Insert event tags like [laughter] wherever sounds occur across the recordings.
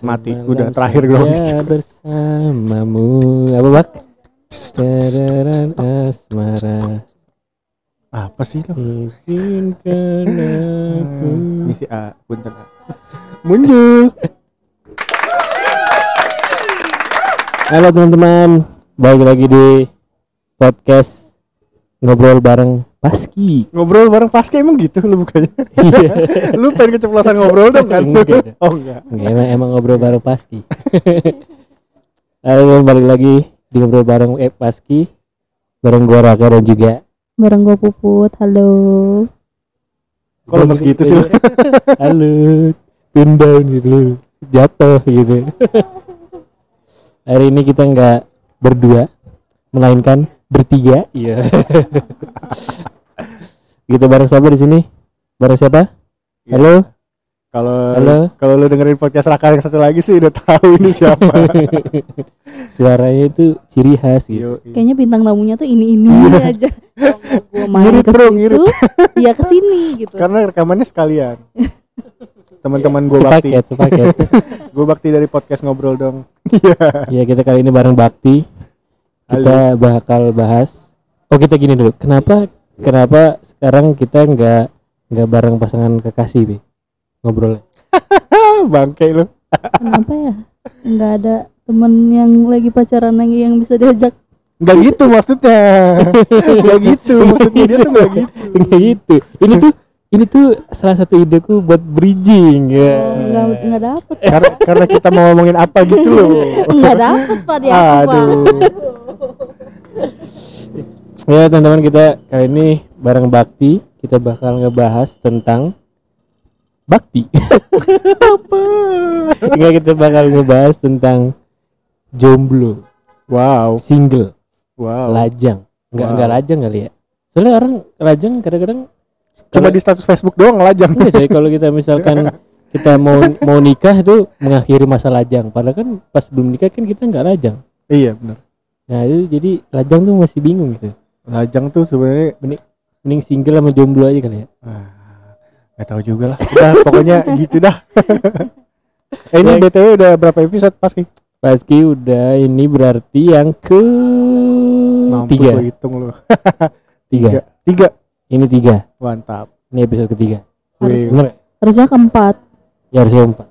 mati. Udah terakhir gue saja [laughs] bersamamu apa bak Tararan asmara Apa sih lo? izinkan [laughs] aku Misi A, punten A. Muncul. halo teman-teman balik lagi di podcast ngobrol bareng Paski Ngobrol bareng Paske emang gitu lu bukannya. Iya. [laughs] lu pengen keceplosan ngobrol dong kan? Enggak. [laughs] oh enggak. Enggak, emang, emang ngobrol bareng Paski [laughs] halo balik lagi di ngobrol bareng eh, Paski bareng gua Raka dan juga bareng gue puput halo Kalau lemes gitu sih lu. halo tune down gitu lu. jatuh gitu hari ini kita nggak berdua melainkan bertiga? Iya. Kita [laughs] bareng siapa di sini? Bareng siapa? Iya. halo? Kalau halo? kalau lu dengerin podcast Raka yang satu lagi sih udah tahu ini siapa. [laughs] suaranya itu ciri khas gitu. Yo, kayaknya bintang tamunya tuh ini ini aja. [laughs] Gue main Ngirit, ke bro, situ dia ke sini gitu. Karena rekamannya sekalian. Teman-teman gue bakti. sepaket. Sepaket Gue bakti dari podcast ngobrol dong. Iya. ya kita kali ini bareng Bakti kita bakal bahas. Oh kita gini dulu. Kenapa kenapa sekarang kita nggak nggak bareng pasangan kekasih be ngobrol. [laughs] Bangke lu. kenapa ya? Nggak ada temen yang lagi pacaran lagi yang bisa diajak. Enggak gitu maksudnya. [laughs] Enggak gitu. Maksudnya dia tuh enggak gitu. Nggak gitu. Ini tuh ini tuh salah satu ideku buat bridging ya. Oh, nggak nggak dapet. Karena karena kita mau ngomongin apa gitu loh. [laughs] nggak dapet pak dia apa Aduh. [laughs] ya teman-teman kita kali ini bareng Bakti kita bakal ngebahas tentang Bakti [laughs] Apa? Enggak kita bakal ngebahas tentang jomblo Wow. single Wow. lajang nggak Wow. nggak lajang kali ya soalnya orang lajang kadang-kadang Cuma di status Facebook doang enggak coy kalau kita misalkan [laughs] kita mau mau nikah itu mengakhiri masa lajang padahal kan pas belum nikah kan kita nggak lajang iya benar. Nah itu jadi lajang tuh masih bingung gitu Lajang tuh sebenarnya mending single sama jomblo aja kali ya ah, nggak tahu juga lah. Udah pokoknya [laughs] gitu dah. eh ini Ya. BTW udah berapa episode pas Ki? Paski udah ini berarti yang ke Mampus tiga lo hitung lu. [laughs] tiga Tiga. Tiga. ini tiga Mantap. ini episode ketiga bener harusnya keempat ya harusnya empat Se-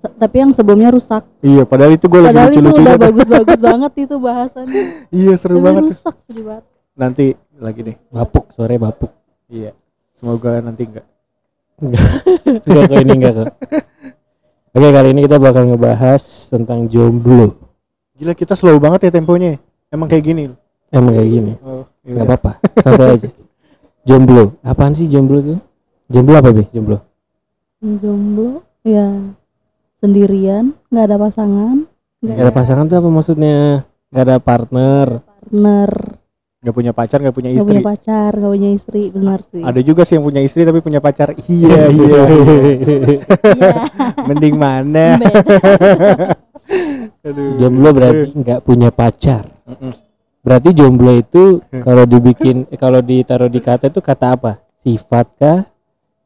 tapi yang sebelumnya rusak. Iya, padahal itu gue lagi padahal itu udah bagus-bagus [laughs] banget itu bahasannya. Iya, seru tapi banget. rusak sedih banget. Nanti lagi deh. bapuk sore bapuk. Iya. Semoga nanti enggak. enggak. [laughs] Kok ini enggak kok [laughs] oke kali ini kita bakal ngebahas tentang jomblo. Gila kita slow banget ya temponya. Emang kayak gini. emang kayak gini. Oh, nggak apa-apa santai aja. Jomblo. Apaan sih jomblo tuh? Jomblo apa be jomblo. Jomblo? Ya sendirian nggak ada pasangan nggak Gak ada pasangan tuh apa maksudnya? Gak ada partner? Partner. Gak punya pacar, gak punya nggak istri. punya pacar nggak punya istri benar sih. Ada juga sih yang punya istri tapi punya pacar. Iya, [laughs] iya. iya. Mending mana? [laughs] Aduh. jomblo berarti nggak punya pacar. Berarti jomblo itu [laughs] kalau dibikin kalau ditaruh di kata itu kata apa? Sifat kah?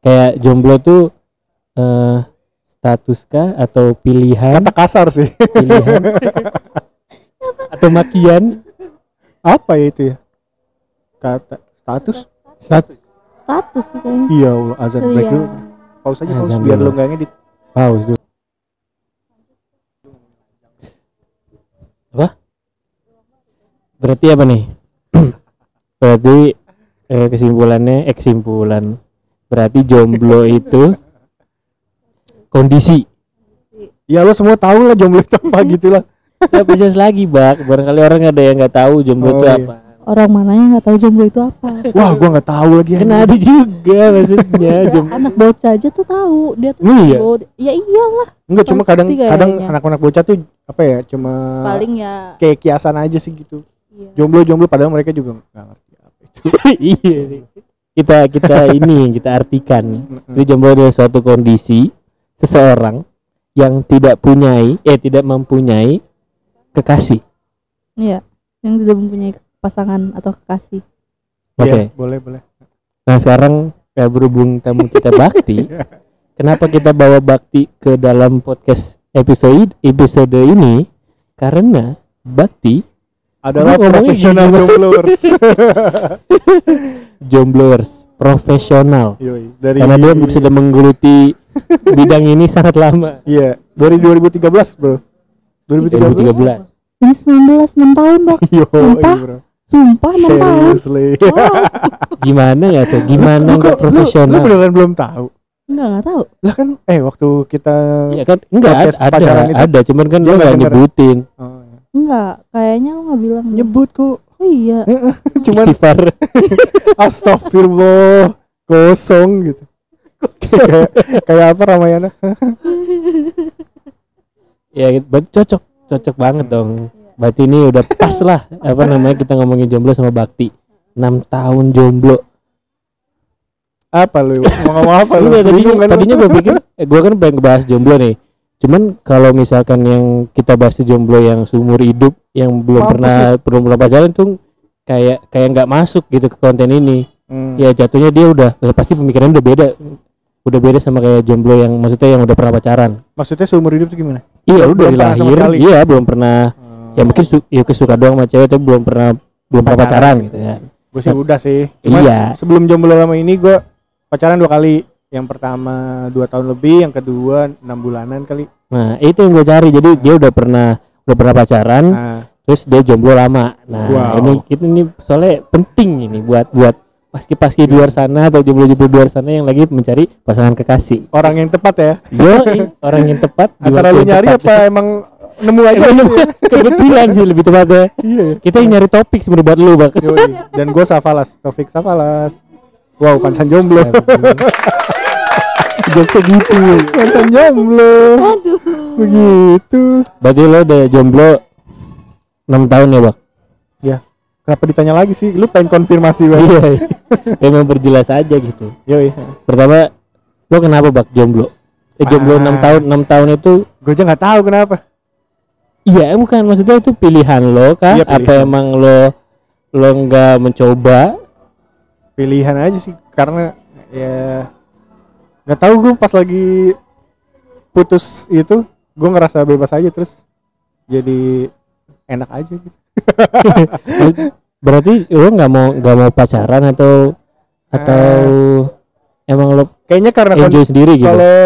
Kayak jomblo tuh eh status kah atau pilihan Kata kasar sih. pilihan atau makian Apa ya itu ya? Kata status? status status sih kayaknya Iya, Allah, azan break Iya. dulu. Pause aja, pause biar dulu. lu nggak ngedit. pause dulu apa berarti apa nih berarti eh, kesimpulannya eh, kesimpulan berarti jomblo itu kondisi Ya lu semua tahu lah jomblo itu apa [laughs] gitu lah. ya bisa lagi bak barangkali orang ada yang nggak tahu jomblo Oh, itu iya. apa orang mana yang nggak tahu jomblo itu apa Wah, gua nggak tahu lagi. kan ada juga maksudnya Ya, jomblo anak bocah aja tuh tahu dia tuh Iya. jomblo. ya iyalah Enggak cuma kadang kayaknya. kadang anak-anak bocah tuh apa ya? Cuma paling ya kayak kiasan aja sih gitu. iya. Jomblo-jomblo padahal mereka juga nggak ngerti apa itu. [laughs] iya kita kita ini kita artikan Jadi jomblo adalah suatu kondisi seseorang yang tidak punyai eh tidak mempunyai kekasih. Iya yang tidak mempunyai pasangan atau kekasih. Oke. Iya, boleh, boleh. nah sekarang ya berhubung tamu kita [laughs] bakti kenapa kita bawa bakti ke dalam podcast episode episode ini? Karena Bakti adalah profesional jomblowers. [laughs] jombloers profesional. Yoi, dari karena dia sudah menggeluti [laughs] bidang ini sangat lama. Iya, dari 2013, Bro. 2013. 2013. Ini 19 6 tahun, Bang. [laughs] Yo, Sumpah? bro. Sumpah 6 tahun. Seriously. Wow. [laughs] Gimana ya tuh? Gimana Lu nggak kok- lu- Lu, profesional? beneran belum tahu. Enggak, enggak tahu. Lah kan eh waktu kita Ya kan enggak ada pacaran itu ada cuman kan dia lu nggak nggak denger. nyebutin oh, ya. Enggak, kayaknya lu enggak bilang. nyebut kok. Oh iya. Cuman istighfar. astagfirullah kosong gitu. Kayak kayak apa Ramayana? ya gitu. Cocok cocok banget dong. Berarti ini udah pas lah apa namanya kita ngomongin jomblo sama Bakti. 6 tahun jomblo. Apa lu? Mau ngomong apa lu? Tadinya, Bingung kan tadinya gue pikir eh, gue kan pengen ngebahas jomblo nih. Cuman kalau misalkan yang kita bahas jomblo yang seumur hidup yang belum Mampus pernah belum pernah pacaran tuh kayak kayak nggak masuk gitu ke konten ini. Hmm. Ya jatuhnya dia udah ya pasti pemikirannya udah beda. Udah beda sama kayak jomblo yang maksudnya yang udah pernah pacaran. Maksudnya seumur hidup tuh gimana? Iya, lu dari lahir, iya belum pernah. Ya Hmm. mungkin su ya suka doang sama cewek tapi belum pernah belum pernah Pacaran gitu. gitu ya. gue sih udah sih. Cuman Iya. se- sebelum jomblo lama ini gue pacaran dua kali. Yang pertama dua tahun lebih, yang kedua enam bulanan kali. Nah, itu yang gue cari. Jadi dia udah pernah udah pernah pacaran, Nah, terus dia jomblo lama. Nah, Wow. ini ini soalnya penting ini buat buat paski-paski di luar sana atau jomblo-jomblo di luar sana yang lagi mencari pasangan kekasih. orang yang tepat ya. Yo, orang yang tepat di [laughs] Antara lu nyari tepat. apa emang nemu aja Emang gitu ya? [laughs] kebetulan sih lebih tepatnya. Iya. ya. Kita yang nyari topik sebenarnya buat lu, Bak. Yoi. Dan gue Safalas, Taufik Safalas. Wow, pansan jomblo. [laughs] Jokesnya gitu. pansan jomblo. Aduh. Begitu. Berarti lo udah jomblo 6 tahun ya, Bak? Ya. Kenapa ditanya lagi sih? Lu pengen konfirmasi banget. Iya. iya. [laughs] Pengen perjelas aja gitu. Yoi. Pertama, lo kenapa, Bak, jomblo? Eh, jomblo Ah. 6 tahun, 6 tahun itu Gue aja nggak tahu kenapa. Iya, bukan maksudnya itu pilihan lo kah? Iya, Apa emang lo lo nggak mencoba? Pilihan aja sih karena ya nggak tahu gue pas lagi putus itu gue ngerasa bebas aja terus jadi enak aja gitu. [laughs] Berarti lo nggak mau nggak mau pacaran atau atau emang lo Kayaknya karena kon- enjoy sendiri gitu? kalau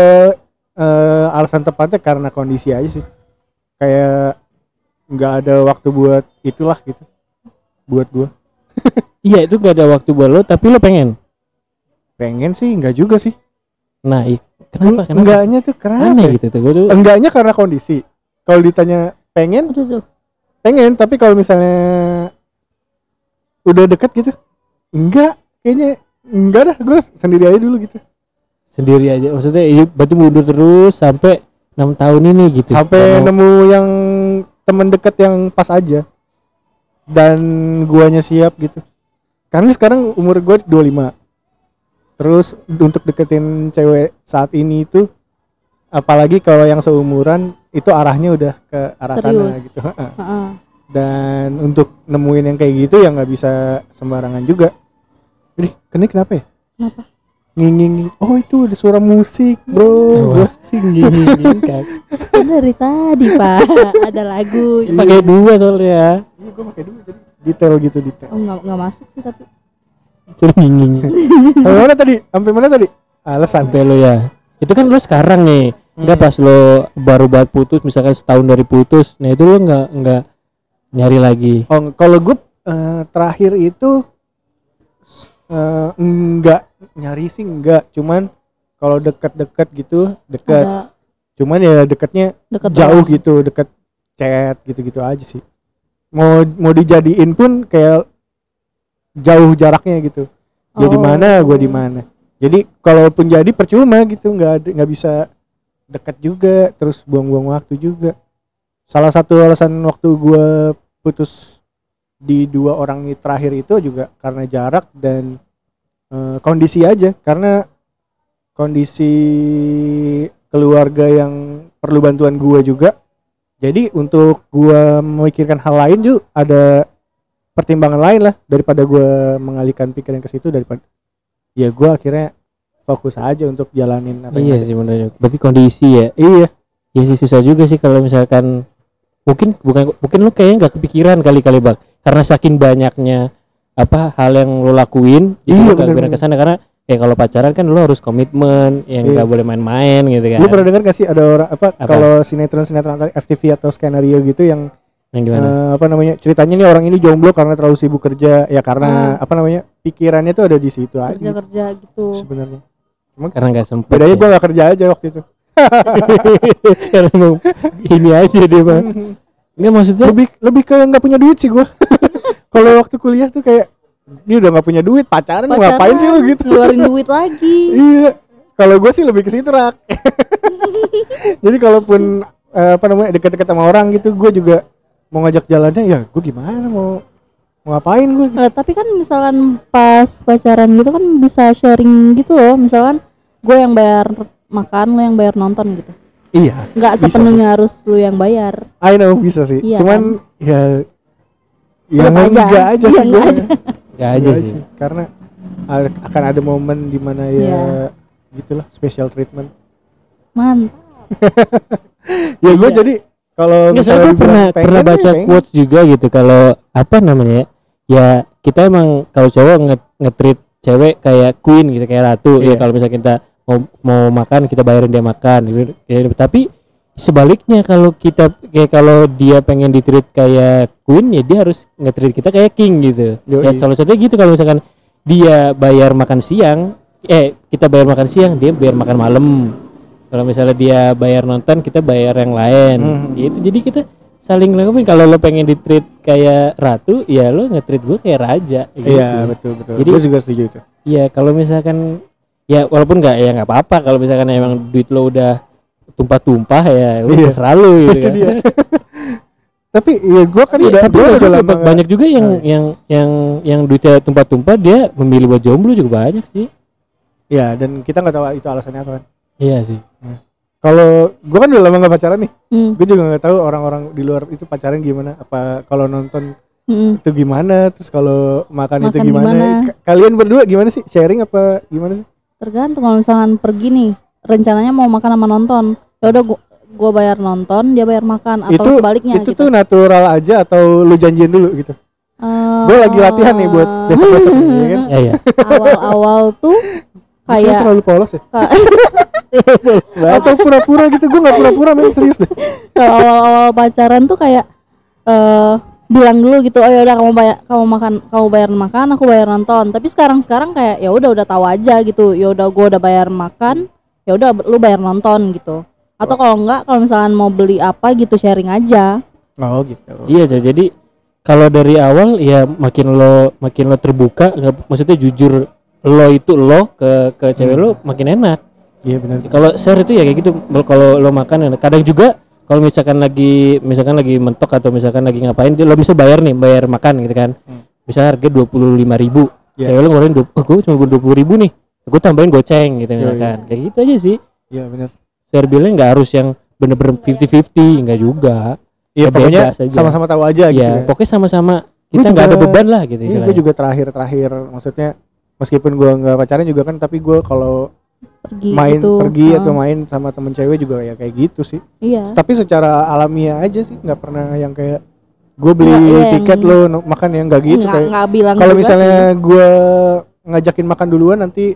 eh, alasan tepatnya karena kondisi aja sih. Kayak nggak ada waktu buat itulah gitu. Buat gue [laughs] Iya, itu gak ada waktu buat lo, tapi lo pengen. pengen sih nggak juga sih. Nah, kenapa? Kenapa? Enggaknya tuh kenapa? Aneh gitu tuh. Enggaknya karena kondisi. Kalau ditanya pengen, Aduh, aduh. Pengen. Tapi kalau misalnya udah deket gitu, enggak. Kayaknya enggak dah. Gue sendiri aja dulu gitu. sendiri aja. Maksudnya, iya, berarti mundur terus sampai 6 tahun ini gitu. Sampai mau- nemu yang temen deket yang pas aja. Dan guanya siap gitu. Karena sekarang umur gue 25. Terus untuk deketin cewek saat ini itu apalagi kalau yang seumuran itu arahnya udah ke arah sana Serius. gitu. Heeh. dan untuk nemuin yang kayak gitu ya nggak bisa sembarangan juga ini kena kenapa ya Kenapa? nginging oh itu ada suara musik bro Wah, Gua- sih gini kan. [laughs] Kan dari tadi, Pak. Ada lagu. Pakai dua soalnya. iya gue pakai dulu jadi detail gitu detail Oh, enggak enggak masuk sih tapi. Suruh nginging. [laughs] sampai mana tadi sampai mana tadi alasan sampai lo ya itu kan lo sekarang nih. Nggak Hmm. pas lo baru banget putus misalkan setahun dari putus nah itu lo nggak nggak nyari lagi. Oh kalau gue eh, terakhir itu eh, enggak nyari sih enggak. Cuman kalau deket-deket gitu deket. Ada cuman ya deketnya deket jauh orang. gitu deket chat gitu-gitu aja sih. Mau mau dijadiin pun kayak jauh jaraknya gitu. Dia di Oh. mana gue di mana jadi kalaupun jadi percuma gitu. Nggak ada nggak bisa dekat juga. Terus buang-buang waktu juga. Salah satu alasan waktu gue putus di dua orang terakhir itu juga karena jarak dan eh, kondisi aja. Karena kondisi keluarga yang perlu bantuan gua juga. Jadi untuk gua memikirkan hal lain juga ada pertimbangan lain lah daripada gua mengalihkan pikiran ke situ daripada ya gua akhirnya fokus aja untuk jalanin apa iya yang sih bener. Berarti kondisi ya? Iya. Ya sih susah juga sih kalau misalkan mungkin bukan mungkin lu kayaknya nggak kepikiran kali-kali bak. Karena saking banyaknya apa hal yang lu lakuin itu Iya, lu nggak bener-bener. kepikiran ke sana karena ya kalau pacaran kan lu harus komitmen yang Iya. nggak boleh main-main gitu kan. Lu pernah dengar gak sih ada orang apa, Apa? kalau sinetron-sinetron tadi FTV atau skenario gitu yang yang gimana eh, apa namanya ceritanya nih orang ini jomblo karena terlalu sibuk kerja ya karena apa namanya pikirannya tuh ada di situ aja kerja kerja gitu sebenarnya. karena nggak sempet Bedanya ya. gua gak kerja aja waktu itu. [laughs] karena ini aja dia mah nggak maksudnya lebih lebih ke nggak punya duit sih gua. [laughs] kalau waktu kuliah tuh kayak dia udah nggak punya duit pacaran, mau ngapain sih lu gitu? ngeluarin [laughs] duit lagi iya. Kalau gue sih lebih ke situ rak. Jadi kalaupun eh, apa namanya dekat-dekat sama orang gitu, gue juga mau ngajak jalannya ya gue gimana mau mau ngapain gue? Nah, tapi kan misalkan pas pacaran gitu kan bisa sharing gitu loh misalkan gue yang bayar makan lo yang bayar nonton gitu Iya. nggak Bisa sepenuhnya harus lu yang bayar I know bisa sih. Iya Cuman ya ya Tetep aja. enggak aja Iya, sih enggak gue. aja. nggak aja Enggak sih Karena akan ada momen di mana ya Iya. gitulah special treatment. mantap [laughs] Ya gue Iya. jadi kalau Nggak, misalnya soalnya gue pernah pernah ya baca pengen. quotes juga gitu. Kalau apa namanya ya, ya kita emang kalau cowok nge nge-treat cewek kayak queen gitu kayak ratu ya. Iya. kalau misalnya kita mau mau makan kita bayarin dia makan gitu. Ya, tapi sebaliknya kalau kita kayak kalau dia pengen ditreat kayak queen ya dia harus nge-treat kita kayak king gitu. Yoi. ya salah satunya gitu kalau misalkan dia bayar makan siang eh kita bayar makan siang dia bayar makan malam kalau misalnya dia bayar nonton kita bayar yang lain Hmm. gitu jadi kita saling lakuin kalau lo pengen ditreat kayak ratu ya lo nge-treat gue kayak raja gitu. Iya betul betul. Jadi- gue juga setuju itu. Iya, kalau misalkan ya walaupun nggak ya nggak apa-apa kalau misalkan emang duit lo udah tumpah-tumpah ya udah Iya. terserah lo gitu Itu kan. dia. [laughs] Tapi ya gue kan udah tapi gua udah juga, lama banyak juga yang Oh, yang yang yang duitnya tumpah-tumpah dia memilih buat jomblo juga banyak sih. Ya dan kita nggak tahu itu alasannya apa kan. Iya sih. Kalau gue kan udah lama nggak pacaran nih, hmm. gue juga nggak tahu orang-orang di luar itu pacaran gimana. Apa kalau nonton hmm. itu gimana, terus kalau makan, itu Makan gimana. gimana? Ka- Kalian berdua gimana sih? Sharing apa gimana sih? tergantung kalau misalkan pergi nih rencananya mau makan sama nonton ya udah gua gua bayar nonton dia bayar makan atau itu sebaliknya itu gitu tuh natural aja atau lu janjian dulu gitu? Eh, Gue lagi latihan nih buat [laughs] besok-besok nih, ya kan? Ya ya. awal-awal tuh Lu kayak terlalu polos ya? [laughs] Atau pura-pura gitu? Gue nggak pura-pura men serius deh. kalau awal-awal pacaran tuh kayak eh bilang dulu gitu oh ya udah kamu bayar kamu makan kamu bayar makan aku bayar nonton tapi sekarang sekarang kayak ya udah udah tahu aja gitu ya udah gua udah bayar makan ya udah lu bayar nonton gitu atau kalau enggak kalau misalkan mau beli apa gitu sharing aja Oh gitu. Iya jadi kalau dari awal ya makin lo makin lo terbuka maksudnya jujur lo itu lo ke ke cewek Hmm. lo makin enak. Iya benar. Kalau share itu ya kayak gitu. Kalau lo makan kadang juga kalau misalkan lagi misalkan lagi mentok atau misalkan lagi ngapain lo bisa bayar nih bayar makan gitu kan. Hmm. Bisa harga dua puluh lima ribu. Iya. Cewek lo ngeluarin dua, oh, gue cuma dua puluh ribu nih. Gue tambahin goceng gitu Iya, misalkan. Kayak gitu aja sih. Iya benar. Share bilnya nggak harus yang bener-bener 50-50 nggak juga. Iya Ya, pokoknya sama-sama tahu aja gitu. ya ya. pokoknya sama-sama kita nggak ada beban lah gitu Iya, gue juga terakhir-terakhir maksudnya meskipun gue nggak pacaran juga kan tapi gue kalau pergi main gitu. pergi Ah, atau main sama temen cewek juga ya kayak gitu sih. iya Tapi secara alamiah aja sih nggak pernah yang kayak gue beli iya, tiket yang- lo makan yang nggak gitu nggak kayak bilang kalau misalnya sih. gue ngajakin makan duluan nanti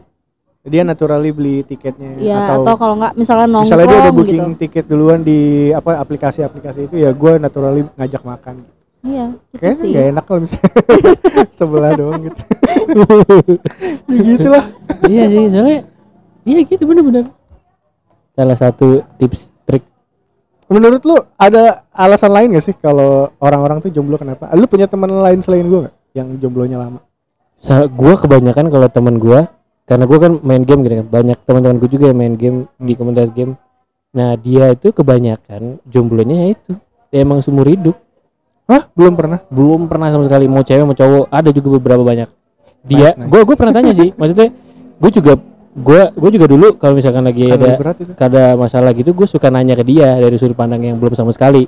dia naturally beli tiketnya Iya, atau, atau, kalau nggak misalnya nongkrong misalnya dia udah gitu. booking tiket duluan di apa aplikasi-aplikasi itu ya gue naturally ngajak makan. Iya, gitu Kayaknya sih. nggak enak kalau misalnya [laughs] sebelah doang gitu. [laughs] ya gitu lah. iya sih soalnya iya gitu bener-bener salah satu tips trik Menurut lu ada alasan lain gak sih kalau orang-orang tuh jomblo kenapa? Lu punya teman lain selain gue gak? Yang jomblonya lama? Sa- gua kebanyakan kalau teman gua karena gua kan main game gitu kan banyak teman-teman gua juga yang main game di komunitas game nah dia itu kebanyakan jomblonya ya itu ya emang seumur hidup Hah? Belum pernah? belum pernah sama sekali mau cewek mau cowok ada juga beberapa banyak dia Nice, nice. gua gua pernah tanya sih [laughs] maksudnya gua juga gua gua juga dulu kalau misalkan lagi ada itu. ada masalah gitu gue suka nanya ke dia dari sudut pandang yang belum sama sekali.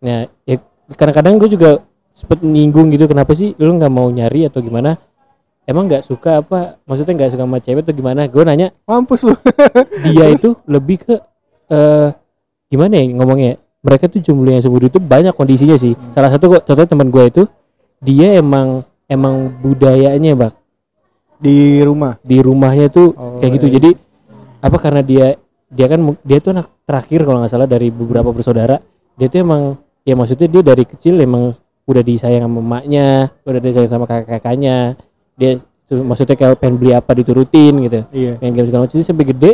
Nah ya kadang-kadang gue juga sempet nyinggung gitu kenapa sih lu nggak mau nyari atau gimana? Emang nggak suka apa? Maksudnya nggak suka sama cewek atau gimana? Gue nanya Mampus lu. [laughs] dia itu lebih ke eh gimana ya ngomongnya mereka tuh jomblo yang hidup banyak kondisinya sih. Salah satu kok contohnya teman gue itu dia emang emang budayanya bak di rumah? Di rumahnya tuh Oh, kayak gitu. iya. jadi apa karena dia dia kan dia tuh anak terakhir kalau nggak salah dari beberapa bersaudara. Dia tuh emang ya maksudnya dia dari kecil emang udah disayang sama emaknya udah disayang sama kakak-kakaknya. Dia maksudnya kayak pengen beli apa diturutin gitu. Iya. Main game segala macam. Jadi sampai gede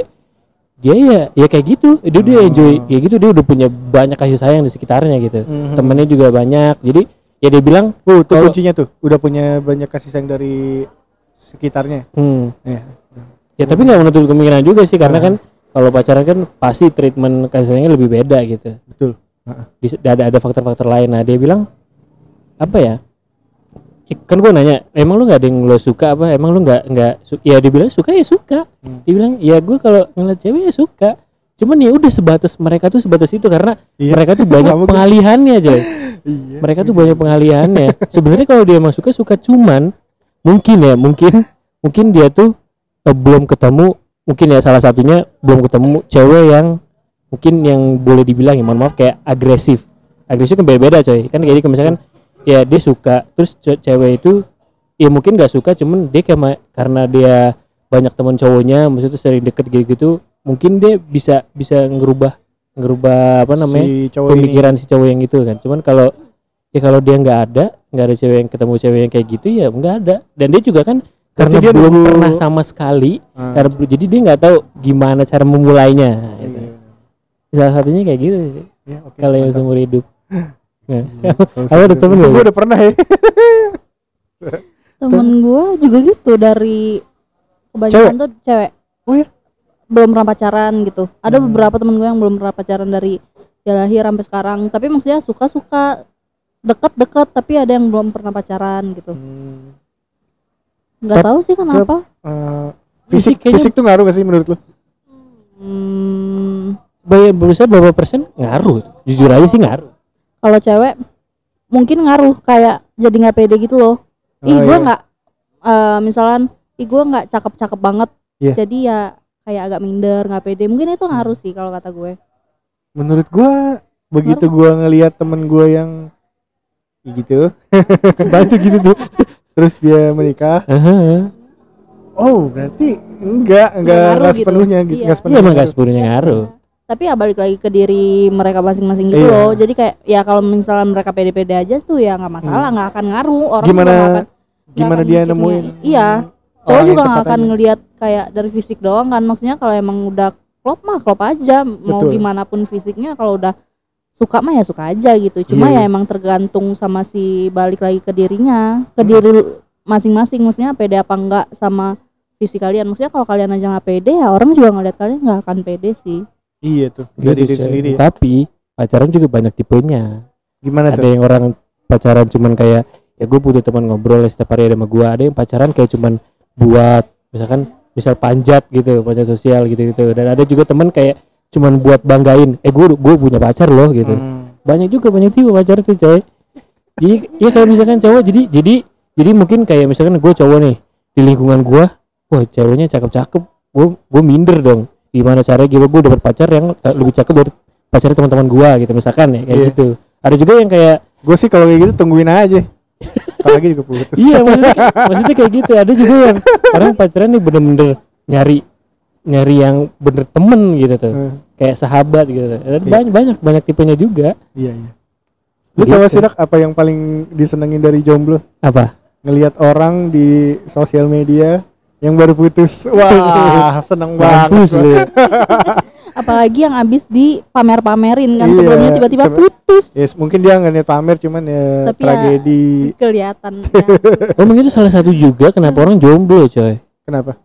dia ya ya kayak gitu. Dia dia enjoy kayak gitu. Dia udah punya banyak kasih sayang di sekitarnya gitu. Mhm. temennya juga banyak. Jadi ya dia bilang Oh, tuh Kalau- kuncinya tuh. Udah punya banyak kasih sayang dari sekitarnya. hmm, Ya. ya tapi nggak menutup kemungkinan juga sih karena kan kalau pacaran kan pasti treatment kasih sayangnya lebih beda gitu Betul. Di- ada ada faktor-faktor lain nah dia bilang apa ya kan gue nanya emang lu nggak ada yang lo suka apa emang lu nggak nggak su- ya dia bilang suka ya suka Hmm. dia bilang ya gue kalau ngeliat cewek ya suka cuman ya udah sebatas mereka tuh sebatas itu karena Iya. mereka tuh banyak [laughs] pengalihannya coy Iya. mereka tuh banyak pengalihannya sebenarnya kalau dia emang suka suka cuman mungkin ya mungkin mungkin dia tuh eh, belum ketemu mungkin ya salah satunya belum ketemu cewek yang mungkin yang boleh dibilang ya mohon maaf kayak agresif. Agresif kan beda-beda coy. Kan kayak misalkan ya dia suka terus ce- cewek itu ya mungkin nggak suka cuman dia kayak karena dia banyak teman cowoknya maksudnya sering deket gitu-gitu mungkin dia bisa bisa ngerubah ngerubah apa namanya si pemikiran si cowok yang itu kan. Cuman kalau ya kalau dia nggak ada nggak ada cewek yang ketemu cewek yang kayak gitu ya nggak ada dan dia juga kan karena dia belum nunggu- pernah sama sekali. Ah, karena belum- jadi dia nggak tahu gimana cara memulainya gitu. iya. salah satunya kayak gitu sih Ya, oke, kalau yang seumur hidup [laughs] Nah, [laughs] Kalau Kalau ada temen? Gua udah pernah ya. temen gue juga gitu dari kebanyakan tuh cewek Oh ya? belum pernah pacaran gitu ada Hmm. beberapa temen gue yang belum pernah pacaran dari dia lahir sampai sekarang tapi maksudnya suka suka deket deket tapi ada yang belum pernah pacaran gitu. Hmm, nggak tahu sih kenapa. eh, Fisik fisik kayaknya- fisik tuh ngaruh gak sih menurut lu? hmm, Bayar berusaha berapa persen? Ngaruh. Jujur aja sih ngaruh. Kalau cewek mungkin ngaruh. Kayak jadi nggak pede gitu loh. Ih Oh, gue iya. nggak eh, misalkan ih gue nggak cakep cakep banget. Iya. jadi ya kayak agak minder nggak pede. Mungkin itu ngaruh sih kalau kata gue. Menurut gua begitu gua ngelihat temen gua yang gitu [laughs] bantu gitu tuh terus dia menikah Aha. oh berarti enggak enggak enggak gitu. sepenuhnya gitu Iya. enggak iya sepenuhnya ngaruh. sepenuhnya ngaruh tapi ya balik lagi ke diri mereka masing-masing gitu Iya. loh jadi kayak ya kalau misalnya mereka pede-pede aja tuh ya nggak masalah nggak akan ngaruh orang Hmm. gimana akan, gimana akan dia nemuin iya cowok juga nggak akan ngelihat kayak dari fisik doang kan maksudnya kalau emang udah klop mah klop aja mau Betul. gimana pun fisiknya kalau udah suka mah ya suka aja gitu. Cuma Iya, ya iya. emang tergantung sama si balik lagi ke dirinya ke diri masing-masing. Maksudnya pede apa enggak sama fisik kalian. Maksudnya kalau kalian aja nggak pede ya orang juga ngeliat kalian nggak akan pede sih. Iya tuh Gitu, dari diri sendiri. Ya. tapi pacaran juga banyak tipenya. Gimana ada tuh? yang orang pacaran cuman kayak ya gue butuh teman ngobrol ya setiap hari ada sama gue ada yang pacaran kayak cuman buat misalkan misal panjat gitu panjat sosial gitu gitu dan ada juga teman kayak cuman buat banggain. Eh gue gue punya pacar loh gitu. Hmm. banyak juga banyak tipe pacar tuh coy. Jadi ya kayak misalkan cowok jadi jadi jadi mungkin kayak misalkan gue cowok nih di lingkungan gue wah ceweknya cakep cakep gue gue minder dong. Gimana caranya gue gue dapat pacar yang lebih cakep dari pacar teman-teman gue gitu misalkan ya kayak Iya. gitu. Ada juga yang kayak gue sih kalau kayak gitu tungguin aja. Apalagi juga putus. Iya maksudnya, [laughs] maksudnya kayak gitu. Ada juga yang sekarang pacaran nih bener-bener nyari nyari yang bener temen gitu tuh. Eh, kayak sahabat gitu Dan Iya. banyak banyak banyak tipenya juga. Iya iya. Lu tau gak sih apa yang paling disenengin dari jomblo? Apa? Ngelihat orang di sosial media yang baru putus. [laughs] Wah seneng banget [laughs] apalagi yang abis di pamer-pamerin kan Iya, sebelumnya tiba-tiba sebe- putus. Yes, mungkin dia nggak niat pamer cuman ya Tapi ya- tragedi. kelihatan [laughs] oh mungkin itu salah satu juga kenapa orang jomblo coy. Kenapa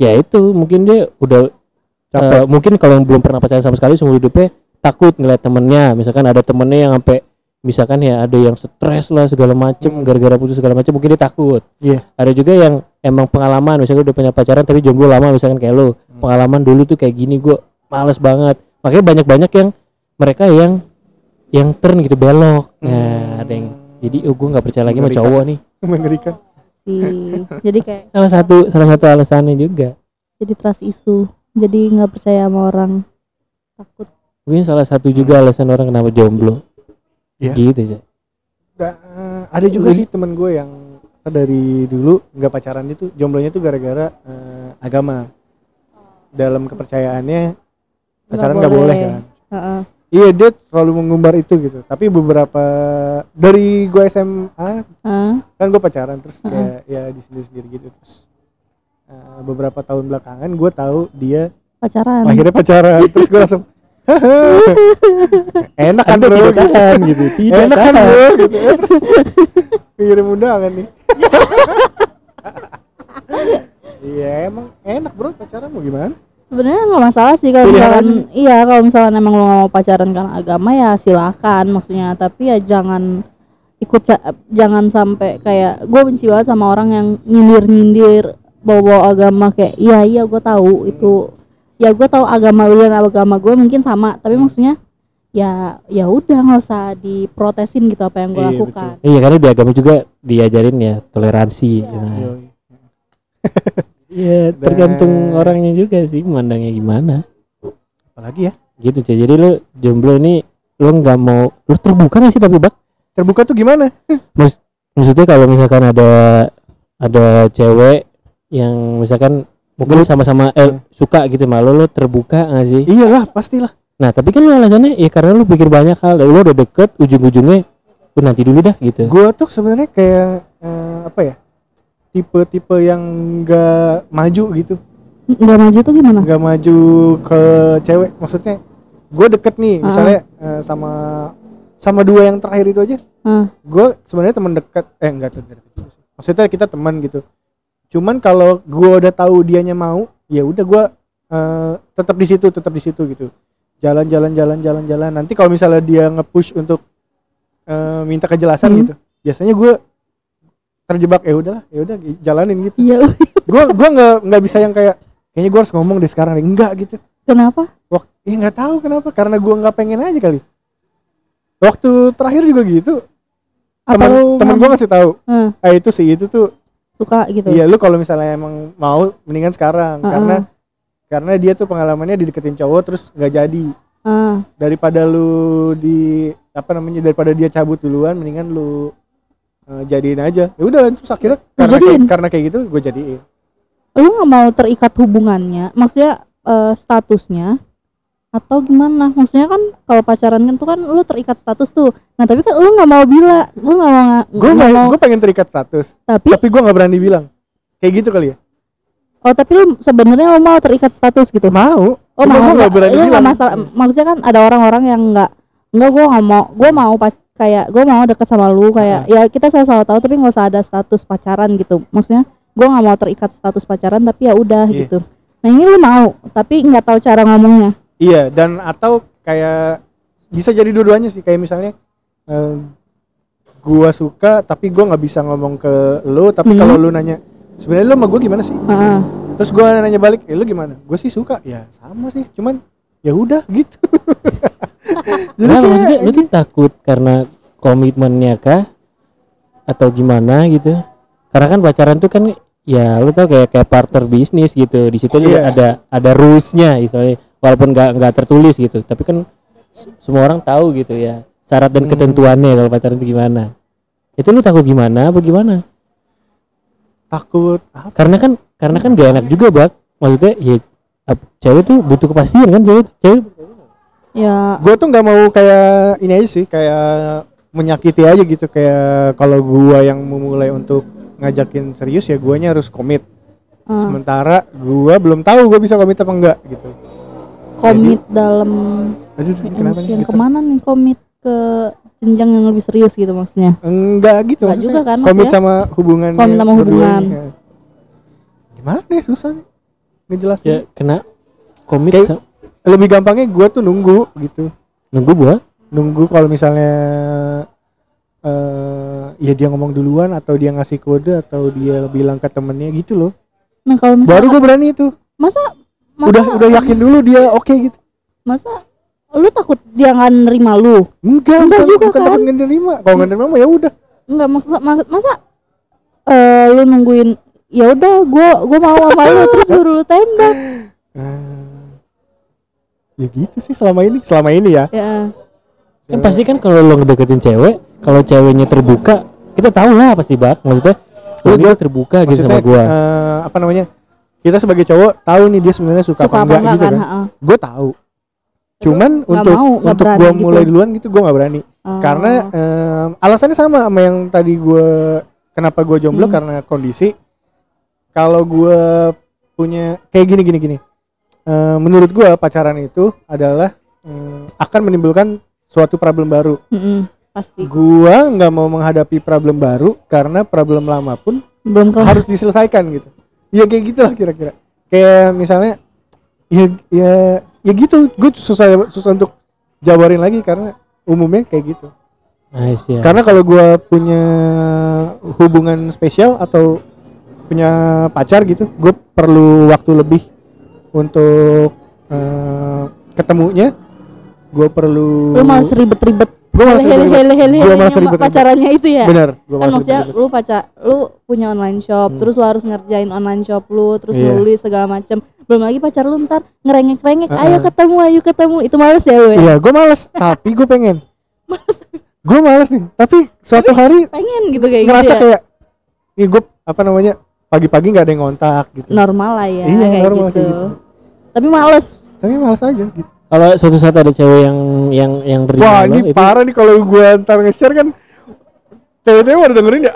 ya itu mungkin dia udah capek eh, mungkin kalau yang belum pernah pacaran sama sekali seumur hidupnya takut ngeliat temennya misalkan ada temennya yang sampai misalkan ya ada yang stres lah segala macem Hmm. gara-gara putus segala macem mungkin dia takut Iya. ada juga yang emang pengalaman misalkan udah punya pacaran tapi jomblo lama misalkan kayak lo Hmm. pengalaman dulu tuh kayak gini gue males banget makanya banyak-banyak yang mereka yang yang turn gitu belok nah Hmm. ada yang jadi oh gue nggak percaya lagi sama cowok nih [laughs] mengerikan sih. Jadi kayak salah satu salah satu alasannya juga. Jadi trust isu. Jadi nggak percaya sama orang. Takut. Mungkin salah satu juga alasan orang kenapa jomblo. Iya. gitu sih. Da- eh, ada juga sih temen gue yang dari dulu nggak pacaran itu jomblonya tuh gara-gara eh, agama. Dalam kepercayaannya pacaran nggak boleh. boleh. kan? Heeh. Iya dia selalu mengumbar itu gitu. Tapi beberapa dari gue SMA Heeh. kan gue pacaran terus kayak ya di sendiri sendiri gitu terus eh, beberapa tahun belakangan gue tahu dia pacaran. akhirnya pacaran. Terus gue langsung enak kan bro? tidak gitu. tahan gitu tidak enak kan bro? Gitu. Ya, terus ngirim undangan nih. [laughs] Iya emang enak bro pacaran mau gimana sebenarnya nggak masalah sih kalau misalkan sih. iya kalau misalkan emang lu nggak mau pacaran karena agama ya silakan. Maksudnya tapi ya jangan ikut jangan sampai kayak gue benci banget sama orang yang nyindir nyindir bawa bawa agama kayak iya iya gue tahu itu. Ya gue tahu agama lu dan agama gue mungkin sama tapi maksudnya ya ya udah nggak usah diprotesin gitu apa yang gue Iya, lakukan. iya karena di agama juga diajarin ya toleransi. Iya [laughs] tergantung orangnya juga sih memandangnya gimana. Apalagi ya? Gitu cuy jadi lu jomblo ini lu nggak mau lu terbuka gak sih tapi bak? Terbuka tuh gimana? Maksudnya kalau misalkan ada ada cewek yang misalkan mungkin sama-sama eh, suka gitu malu lu terbuka gak sih? Iyalah pastilah. Nah tapi kan lu alasannya ya karena lu pikir banyak hal dan lu udah deket ujung-ujungnya lu nanti dulu dah gitu. Gue tuh sebenarnya kayak eh, apa ya tipe-tipe yang nggak maju gitu. Nggak maju tuh gimana? Nggak maju ke cewek maksudnya gue deket nih Ah. misalnya eh, sama sama dua yang terakhir itu aja. Hah. gue sebenarnya teman dekat eh enggak tuh deket maksudnya kita teman gitu. Cuman kalau gue udah tahu dianya mau ya udah gue eh, tetap di situ tetap di situ gitu. Jalan jalan jalan jalan jalan. Nanti kalau misalnya dia nge-push untuk eh, minta kejelasan Hmm. gitu biasanya gue terjebak ya udahlah ya udah jalanin gitu. Iya. [laughs] Gue gua nggak nggak bisa yang kayak kayaknya gue harus ngomong deh sekarang deh enggak gitu. Kenapa? Waktu ya nggak tahu kenapa karena gue nggak pengen aja kali. Waktu terakhir juga gitu. Teman teman gue ngomong- ngasih tahu Hah, ah itu sih itu tuh suka gitu. Iya lu kalau misalnya emang mau mendingan sekarang. Heeh. karena karena dia tuh pengalamannya dideketin cowok terus nggak jadi. Ah, daripada lu di apa namanya daripada dia cabut duluan mendingan lu jadiin aja. Ya udah terus akhirnya karena kayak, jadiin? karena kayak gitu gue jadiin. Lu nggak mau terikat hubungannya? Maksudnya eh, statusnya? Atau gimana? Maksudnya kan kalau pacaran kan tuh kan lu terikat status tuh. Nah tapi kan lu nggak mau bilang lu nggak mau gue mau gue pengen terikat status. Tapi tapi gue nggak berani bilang. Kayak gitu kali ya? Oh tapi lu sebenarnya lu mau terikat status gitu? Mau. Oh cuma gue mau nggak berani lu bilang. masalah. Maksudnya kan ada orang-orang yang nggak nggak gua nggak mau. Gua mau pac- kayak gua mau deket sama lu kayak ya kita sama-sama tahu tapi nggak usah ada status pacaran gitu maksudnya gua nggak mau terikat status pacaran tapi ya udah Iya. gitu nah ini lu mau tapi nggak tahu cara ngomongnya Iya, dan atau kayak bisa jadi dua-duanya sih. Kayak misalnya eh, gua suka tapi gua nggak bisa ngomong ke lu, tapi Hmm. kalau lu nanya sebenarnya lu sama gua gimana sih? Heeh. Terus gua nanya balik, "Eh lu gimana?" Gue sih suka. Ya sama sih, cuman ya udah gitu. [laughs] Jadi Nah, maksudnya lu tuh takut karena komitmennya kah atau gimana gitu? Karena kan pacaran tuh kan ya lu tau kayak kayak partner bisnis gitu. Di situ juga Iya. ada ada rulesnya istilahnya walaupun nggak nggak tertulis gitu. Tapi kan semua orang tahu gitu ya syarat dan Hmm. ketentuannya kalau pacaran itu gimana. Itu lu takut gimana apa gimana? takut apa? Karena kan karena kan gak enak juga bak. Maksudnya ya cewek tuh butuh kepastian kan cewek cewek ya Gue tuh nggak mau kayak ini aja sih, kayak menyakiti aja gitu. Kayak kalau gua yang memulai untuk ngajakin serius ya guanya harus komit. eh, sementara gua belum tahu gua bisa komit apa enggak gitu komit dalam aduh ini kenapa nih yang gitu? ke mana nih komit ke jenjang yang lebih serius gitu maksudnya enggak gitu Enggak maksudnya juga kan, komit maksudnya? sama hubungan Komit sama hubungan. gimana ya susah sih ngejelasin ya kena komit Kayak- lebih gampangnya gua tuh nunggu gitu. Nunggu buat nunggu kalau misalnya eh ya dia ngomong duluan atau dia ngasih kode atau dia bilang ke temennya gitu loh. Nah kalau baru gue berani itu. Masa masa udah udah yakin dulu dia oke gitu. Masa lu takut dia nggak nerima lu? Enggak Enggak juga bukan kan? takut nggak nerima. Kalau nggak nerima mah ya udah. Enggak maksud maksud masa eh lu nungguin ya udah gua gua mau sama lu terus baru lu [laughs] tembak. Ah. Ya gitu sih selama ini selama ini ya Ya. kan pasti kan kalau lo ngedeketin cewek kalau ceweknya terbuka kita tahu lah pasti bak maksudnya dia gua- terbuka gitu sama gua eh, apa namanya kita sebagai cowok tahu nih dia sebenarnya suka, Suka apa enggak gitu kan ha-ha. gue tahu cuman nggak untuk mau, untuk gue gitu. mulai duluan gitu gue nggak berani Oh. karena em, alasannya sama sama yang tadi gue kenapa gue jomblo Hmm. karena kondisi kalau gue punya kayak gini gini gini Eh, menurut gue pacaran itu adalah mm, akan menimbulkan suatu problem baru. Mm-mm, pasti. Gua nggak mau menghadapi problem baru karena problem lama pun belum kelar. harus diselesaikan gitu. Ya kayak gitulah kira-kira. Kayak misalnya ya ya ya gitu. Gue susah susah untuk jabarin lagi karena umumnya kayak gitu. Nice ya karena kalau gua punya hubungan spesial atau punya pacar gitu gue perlu waktu lebih untuk eh, ketemunya gue perlu lu malas ribet-ribet Gua malas hele hele hele hele malas ribet-ribet. pacarannya itu ya bener gue kan maksudnya lu pacar lu punya online shop terus lu harus ngerjain online shop lu terus Hmm. Iya. nulis segala macem belum lagi pacar lu ntar ngerengek-rengek Uh-uh. ayo ketemu ayo ketemu itu males ya lu ya Iya, gue males, tapi gue pengen. [laughs] gue males nih, tapi suatu hari pengen gitu kayak ngerasa gitu ya kayak, iya gue apa namanya pagi-pagi nggak ada yang ngontak gitu. normal lah ya Iya, kayak, normal gitu. kayak gitu. tapi males Tapi males aja gitu. kalau suatu saat ada cewek yang yang yang terima Wah, lo, ini itu parah nih kalau gue ntar nge-share kan cewek-cewek udah dengerin ya.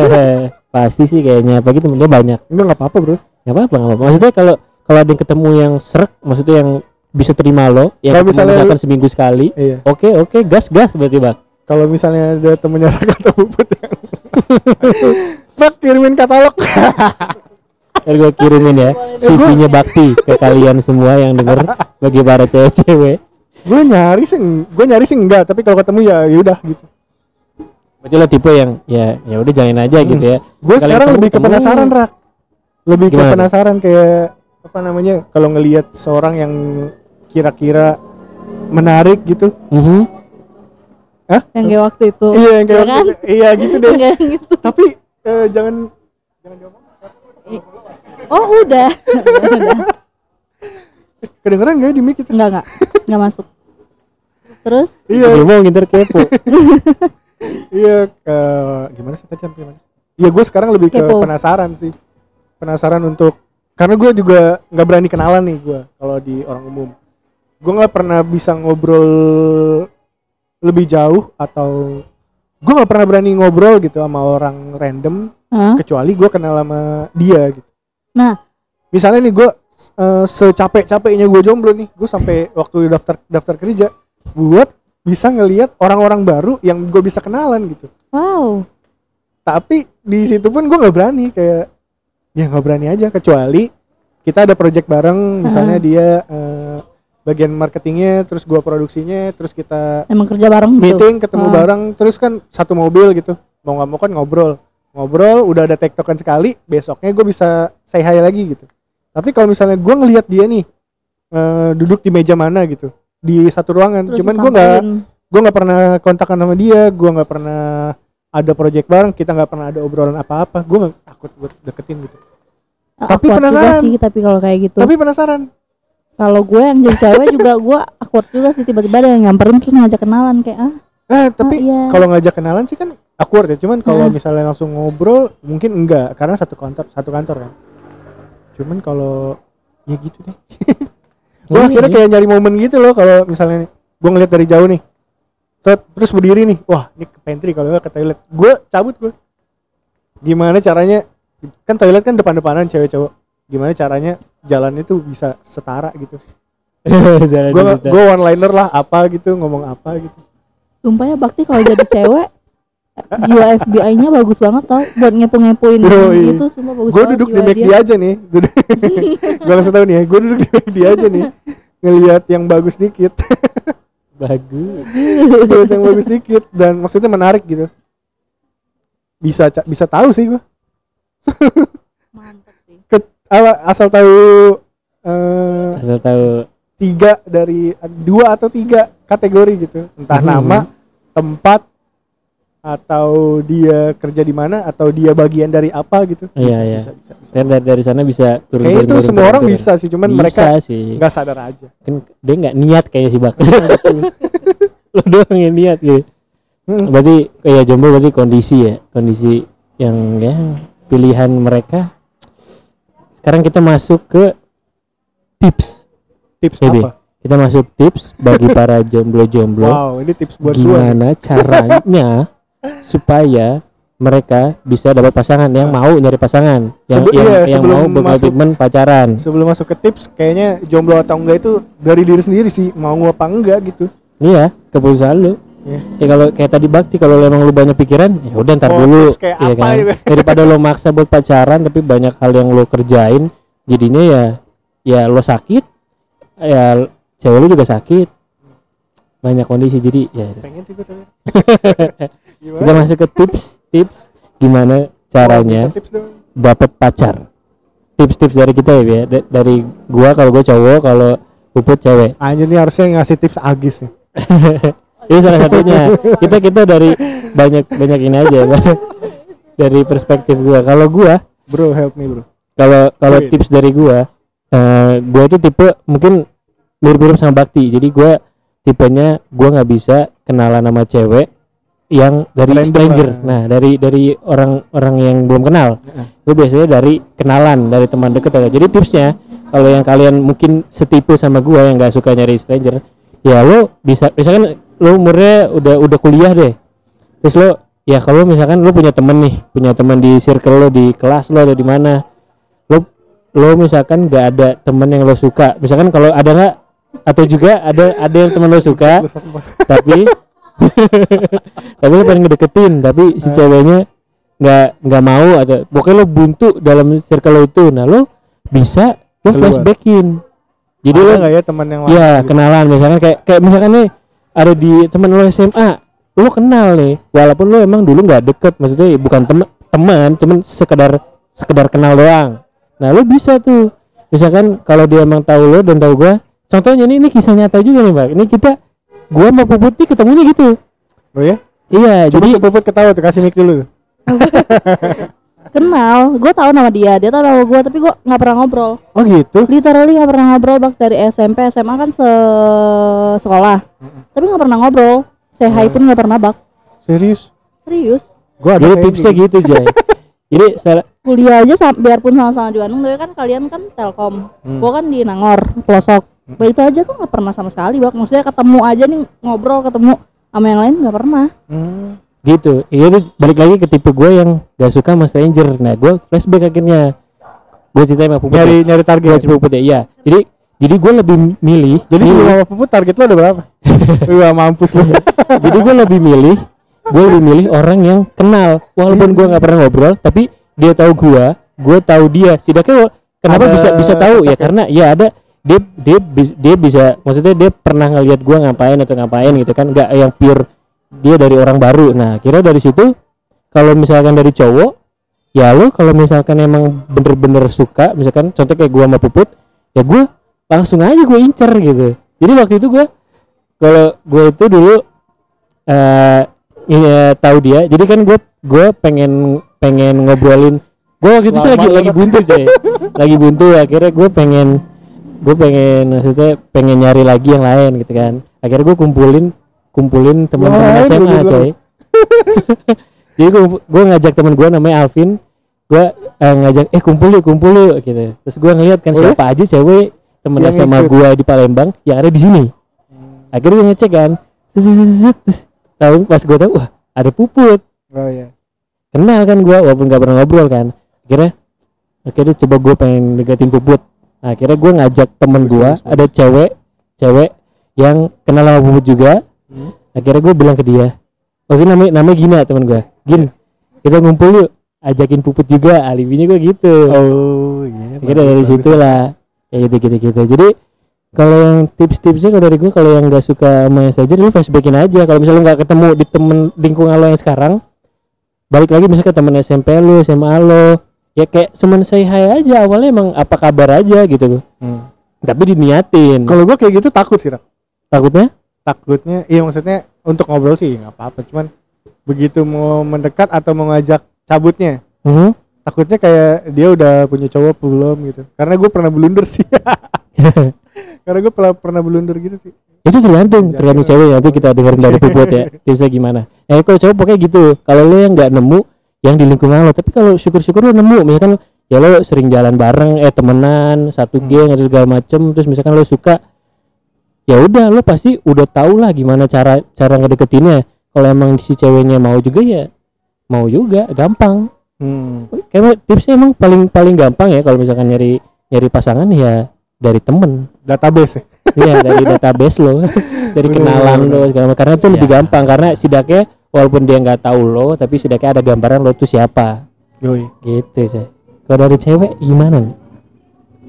[laughs] pasti sih kayaknya gitu dia banyak Enggak nggak apa-apa bro. nggak apa-apa nggak apa-apa maksudnya kalau kalau ada yang ketemu yang serak maksudnya yang bisa terima lo yang Kalau ketemu misalnya misalkan seminggu sekali Iya. oke oke gas gas berarti bak Kalau misalnya ada temennya [laughs] Raka atau Puput yang [laughs] Bak kirimin katalog. [laughs] Ntar gue kirimin ya CV-nya Bakti ke kalian semua yang denger bagi para cewek-cewek. gue nyari sih, gue nyari sih enggak, tapi kalau ketemu ya yaudah gitu. Berarti lo tipe yang ya ya udah jangan aja gitu ya. Gue sekarang ketemu, lebih ke penasaran rak lebih ke penasaran kayak apa namanya kalau ngelihat seorang yang kira-kira menarik gitu Mhm. yang kayak waktu itu iya yang kayak Ya kan? waktu- iya gitu deh gitu tapi eh, jangan oh udah. Udah [laughs] kedengeran gak ya di mic kita? Enggak enggak enggak masuk. Terus? Iya. Dia mau nginter kepo. [laughs] iya eh, gimana sih tadi gimana sih? iya gue sekarang lebih ke penasaran sih. Penasaran untuk karena gue juga nggak berani kenalan nih gue kalau di orang umum. Gue nggak pernah bisa ngobrol lebih jauh atau gue nggak pernah berani ngobrol gitu sama orang random Hah? kecuali gue kenal sama dia gitu. Nah. Misalnya nih gue eh, secapek capeknya gue jomblo nih gue sampai waktu daftar daftar kerja buat bisa ngelihat orang-orang baru yang gue bisa kenalan gitu. Wow. Tapi di situ pun gue nggak berani kayak ya nggak berani aja kecuali kita ada project bareng misalnya dia eh, bagian marketingnya terus gua produksinya terus kita emang kerja bareng gitu? meeting ketemu Ah. bareng terus kan satu mobil gitu. Mau nggak mau kan ngobrol. Ngobrol udah ada tektokan sekali besoknya gue bisa say hi lagi gitu. Tapi kalau misalnya gua ngelihat dia nih eh, duduk di meja mana gitu di satu ruangan Terus cuman gua nggak gue nggak pernah kontakkan sama dia gue nggak pernah ada project bareng kita nggak pernah ada obrolan apa-apa gue nggak takut buat deketin gitu. Tapi Awkward juga penasaran. sih tapi kalau kayak gitu. Tapi penasaran kalau gue yang jadi cewek juga gue awkward juga sih. Tiba-tiba ada yang nyamperin terus ngajak kenalan kayak ah eh tapi Oh, iya. kalau ngajak kenalan sih kan awkward ya. Cuman kalau Heeh. misalnya langsung ngobrol mungkin enggak. Karena satu kantor satu kantor kan. Cuman kalau ya gitu deh. [laughs] Gue Iya, akhirnya iya. kayak nyari momen gitu loh kalau misalnya gue ngeliat dari jauh nih. Terus berdiri nih. Wah ini ke pantry kalau nggak ke toilet. Gue cabut gue gimana caranya? Kan toilet kan depan-depanan cewek cowok gimana caranya jalan itu bisa setara gitu. Gue one liner lah apa gitu ngomong apa gitu. Sumpah ya bakti kalau jadi cewek jiwa FBI-nya bagus banget tau. Buat ngepo-ngepoin gitu sumpah bagus gue banget duduk di McD dia. aja nih. [laughs] Gue kasih tahu nih ya gue duduk di McD aja nih. Ngelihat yang bagus dikit. [laughs] Bagus. ngelihat yang bagus dikit dan maksudnya menarik gitu. Bisa bisa tahu sih gue [laughs] mantap sih asal tahu eh, Asal tahu tiga dari dua atau tiga kategori gitu entah Mhm. nama tempat atau dia kerja di mana atau dia bagian dari apa gitu Iya, bisa, iya. bisa bisa bisa Dan dari, dari sana bisa turun turun, itu turun, semua turun, orang turun. bisa sih cuman bisa mereka sih nggak sadar aja kan dia nggak niat kayaknya sih bak [laughs] lo doang yang niat gitu Hmm. berarti kayak jomblo berarti kondisi ya kondisi yang ya pilihan mereka sekarang kita masuk ke tips. Tips Ebe. apa? kita masuk tips bagi para jomblo-jomblo. Wow ini tips buat gue gimana caranya supaya mereka bisa dapat pasangan yang mau nyari pasangan yang, Sebe- yang, iya, yang mau berkomitmen pacaran. sebelum masuk ke tips kayaknya jomblo atau enggak itu dari diri sendiri sih mau apa enggak gitu. Iya keputusan lu Iya. ya kalau kayak tadi bakti kalau emang lu banyak pikiran ya udah ntar Oh, dulu kayak iya apa kan? gitu. [laughs] daripada lo maksa buat pacaran tapi banyak hal yang lo kerjain jadinya ya ya lo sakit ya cewek lu juga sakit. Banyak kondisi jadi ya pengen sih gue tapi [laughs] kita masuk ke tips tips gimana caranya Oh, dapat pacar. Tips-tips dari kita ya Bi, ya. Da- dari gua kalau gua cowok kalau puput cewek. Anjir nih harusnya ngasih tips Agis nih [laughs] ini salah [laughs] satunya. Kita kita dari banyak banyak ini aja dari perspektif gua. Kalau gua bro help me bro. kalau kalau tips dari gua eh gua itu tipe mungkin mirip-mirip sama Bakti. Jadi gua tipenya gua nggak bisa kenalan sama cewek yang dari Random stranger. lah. nah dari dari orang-orang yang belum kenal. Heeh. gue biasanya dari kenalan dari teman deket aja. jadi tipsnya kalau yang kalian mungkin setipe sama gua yang nggak suka nyari stranger ya lo bisa misalkan lo umurnya udah udah kuliah deh. Terus lo ya kalau misalkan lo punya temen nih punya teman di circle lo di kelas lo ada di mana lo lo misalkan nggak ada temen yang lo suka. Misalkan kalau ada nggak? Atau juga ada ada yang temen lo suka [laughs] tapi [laughs] tapi lo pengen ngedeketin tapi si ceweknya nggak nggak mau atau pokoknya lo buntu dalam circle lo itu. Nah lo bisa lo flashbackin jadi Ada lo ya teman yang ya gitu? kenalan. Misalkan kayak kayak misalkan nih ada di teman lo SMA lo kenal nih walaupun lo emang dulu nggak deket maksudnya bukan teman teman cuman sekedar sekedar kenal doang. Nah lo bisa tuh. Misalkan kalau dia emang tahu lo dan tahu gua contohnya ini ini kisah nyata juga nih pak. Ini kita gua sama puput nih ketemunya gitu. Oh ya? Iya coba jadi Puput ketawa tuh kasih mic dulu [laughs] kenal. Gue tahu nama dia. Dia tahu nama gue tapi gue nggak pernah ngobrol. Oh gitu? Literally nggak pernah ngobrol bak dari SMP SMA kan se sekolah. Tapi nggak pernah ngobrol. Say hi pun nggak pernah bak. Serius? Serius. Gua ada tipsnya gitu. Jay. [laughs] Jadi salah kuliah aja sam- biarpun sama-sama di Bandung tapi kan kalian kan Telkom. Hmm. gue kan di Nangor pelosok. Bah, itu aja tuh nggak pernah sama sekali bak. Maksudnya ketemu aja nih ngobrol ketemu. Sama yang lain nggak pernah. Hmm. Gitu. Iya itu balik lagi ke tipe gue yang gak suka sama stranger. Nah gue flashback akhirnya. Gue ceritain sama puput ya. nyari nyari gue target cerita puput ya iya. Jadi jadi gue lebih milih jadi sebelum sama Puput target lo ada berapa? [laughs] Wah mampus lu. Jadi gue lebih milih gue lebih milih orang yang kenal. Walaupun gue nggak pernah ngobrol tapi dia tahu gue gue tahu dia. Setidaknya kenapa Ada bisa bisa tahu? Ya karena ya ada. Dia dia dia bisa maksudnya dia pernah ngelihat gue ngapain atau ngapain gitu kan. Nggak yang pure dia dari orang baru. Nah kira dari situ kalau misalkan dari cowok ya lo kalau misalkan emang bener-bener suka misalkan contoh kayak gue sama puput ya gue langsung aja gue incer gitu. Jadi waktu itu gue kalau gue itu dulu eh ini eh, tahu dia jadi kan gue gue pengen pengen ngobrolin gue waktu itu sih lagi lagi buntu sih. [laughs] Lagi buntu akhirnya gue pengen gue pengen maksudnya pengen nyari lagi yang lain gitu kan. Akhirnya gue kumpulin kumpulin teman-teman Wah, SMA coy. [laughs] Jadi gue ngajak teman gue namanya Alvin. Gue eh, ngajak eh kumpul yuk kumpul yuk gitu. Terus gue ngeliat kan Oh ya? siapa aja cewek temen Yang SMA gue di Palembang yang ada di sini. Akhirnya gue ngecek kan. Terus, tahu pas gue tahu wah ada puput. Oh iya. Kenal kan gue walaupun gak pernah ngobrol kan. Akhirnya akhirnya coba gue pengen deketin puput. Nah, akhirnya gue ngajak temen gue ada cewek cewek yang kenal sama puput juga Hmm. akhirnya gue bilang ke dia maksudnya namanya namanya Gina teman gue Gin kita ngumpul yuk ajakin puput juga alibinya gue gitu. Oh iya akhirnya bagus, dari situ lah kayak gitu gitu gitu. Jadi kalau yang tips-tipsnya kalau dari gue kalau yang nggak suka sama saja lu flashbackin aja. Kalau misalnya lu nggak ketemu di temen lingkungan lo yang sekarang balik lagi misalnya ke temen SMP lu SMA lo ya kayak cuman say hi aja awalnya emang apa kabar aja gitu. Hmm. tapi diniatin. Kalau gua kayak gitu takut sih Rak. takutnya takutnya iya maksudnya untuk ngobrol sih nggak apa-apa cuman begitu mau mendekat atau mau ngajak cabutnya Mhm. takutnya kayak dia udah punya cowok belum gitu karena gue pernah blunder sih [laughs] karena gue pernah pernah blunder gitu sih itu tergantung Jangan. tergantung cewek nanti kita dengerin dari Puput ya tipsnya gimana eh kalau cowok pokoknya gitu kalau lo yang nggak nemu yang di lingkungan lo tapi kalau syukur-syukur lo nemu misalkan ya lo sering jalan bareng eh temenan satu Hmm. geng atau segala macem terus misalkan lo suka ya udah lo pasti udah tau lah gimana cara cara ngedeketinnya kalau emang si ceweknya mau juga ya mau juga gampang hmm. kayak tipsnya emang paling paling gampang ya kalau misalkan nyari nyari pasangan ya dari temen database ya Iya dari [laughs] database lo, dari Bener, kenalan bener, lo segala macam. Karena itu lebih Iya. gampang karena sidaknya walaupun dia nggak tahu lo, tapi sidaknya ada gambaran lo tuh siapa. Yoi. Gitu sih. Kalau dari cewek gimana? nih?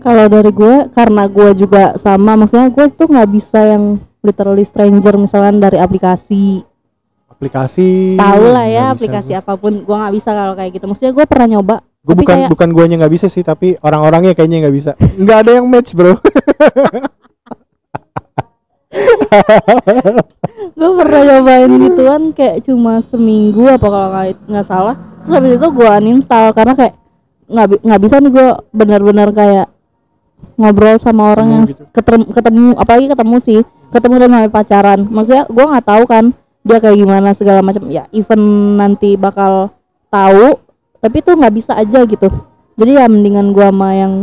Kalau dari gue karena gue juga sama maksudnya gue tuh nggak bisa yang literally stranger misalkan dari aplikasi. Aplikasi tahu lah ya bisa aplikasi gua. apa pun gue nggak bisa kalau kayak gitu. Maksudnya gue pernah nyoba Gue bukan kayak bukan guanya nggak bisa sih tapi orang-orangnya kayaknya nggak bisa. Nggak ada yang match bro. [laughs] Gue pernah nyobain gituan kayak cuma seminggu apa kalau nggak nggak salah. Terus habis itu gue uninstall karena kayak nggak nggak bisa nih gue benar-benar kayak ngobrol sama orang Ketemu yang gitu. ketemu ketemu apalagi ketemu sih ketemu dan sampai pacaran. Maksudnya gue nggak tahu kan dia kayak gimana segala macam. Ya even nanti bakal tahu tapi tuh nggak bisa aja gitu. Jadi ya mendingan gue sama yang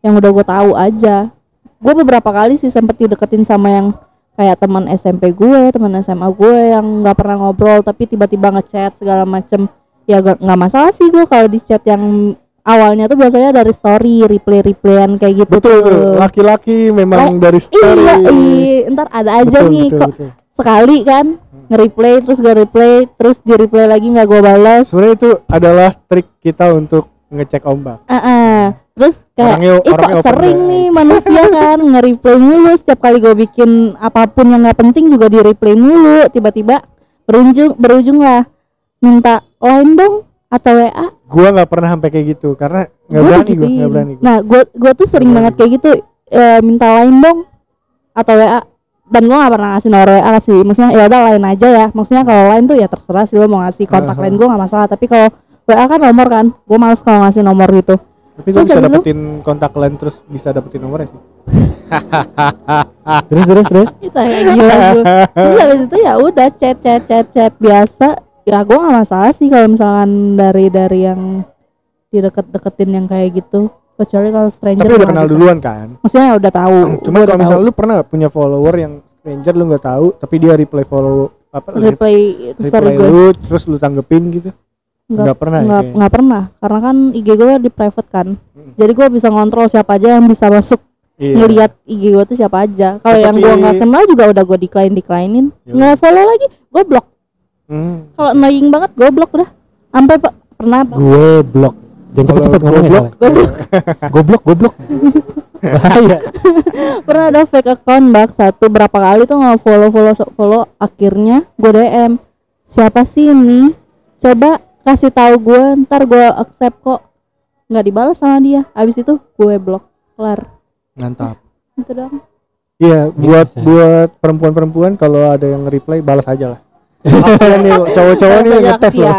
yang udah gue tahu aja. Gue beberapa kali sih sempet dideketin sama yang kayak teman SMP gue, teman SMA gue yang nggak pernah ngobrol tapi tiba-tiba ngechat segala macem. Ya gak nggak masalah sih gue kalau di chat yang awalnya tuh biasanya dari story replay replayan kayak gitu betul tuh. laki-laki memang dari story iya iya ntar ada aja Betul, nih betul, kok betul. sekali kan nge-replay terus gak replay terus di replay lagi nggak gue balas sebenarnya itu adalah trik kita untuk ngecek ombak ah. terus kayak Orangnya- eh orangnya kok sering mind." nih manusia [laughs] kan nge-replay mulu setiap kali gue bikin apa pun yang nggak penting juga di replay mulu tiba-tiba berujung berujung lah minta line dong atau WA gua nggak pernah sampai kayak gitu karena nggak berani gua digituin. nggak berani gua. nah gue gue tuh sering Nggak banget kayak gitu eh, minta line dong atau WA dan gue gak pernah ngasih nomor WA sih maksudnya ya udah line aja ya. Maksudnya kalau line tuh ya terserah sih lo mau ngasih kontak line gue gak masalah. Tapi kalau WA kan nomor kan gue males kalau ngasih nomor gitu. Tapi gua Terus bisa habis itu? dapetin kontak lain terus bisa dapetin nomornya sih. Terus terus terus. [laughs] kita kayak gila gue terus habis itu ya udah chat chat chat chat. Biasa ya gue gak masalah sih kalau misalkan dari dari yang dideket-deketin yang kayak gitu. Kecuali kalau stranger tapi udah kenal nggak bisa. duluan kan? Maksudnya udah tahu [clears throat] Cuman udah kalau misalnya lu pernah nggak punya follower yang stranger lu nggak tahu, tapi dia reply follow apa re- replay itu story reply gue lu terus lu tanggepin gitu? nggak nggak pernah ya nggak nggak pernah. Karena kan IG gue di private kan. Hmm. jadi gue bisa ngontrol siapa aja yang bisa masuk. Iya. ngelihat IG gue tuh siapa aja. Kalau yang gue nggak kenal juga udah gue decline declinein nggak follow lagi gue blok Hmm. kalau annoying banget gue blok udah sampai pe- pernah Gue blok. Jangan cepet-cepet ngomongnya. goblok, gue blok [laughs] Goblok, goblok. Bahaya. [laughs] pernah ada fake account bak satu berapa kali tuh nggak follow follow follow akhirnya gue DM siapa sih ini coba kasih tahu gue ntar gue accept kok nggak dibalas sama dia abis itu gue blok kelar Mantap. itu dong Iya, buat Bisa. buat perempuan-perempuan kalau ada yang reply balas aja lah. Kasian nih cowok-cowok nih ngetes loh.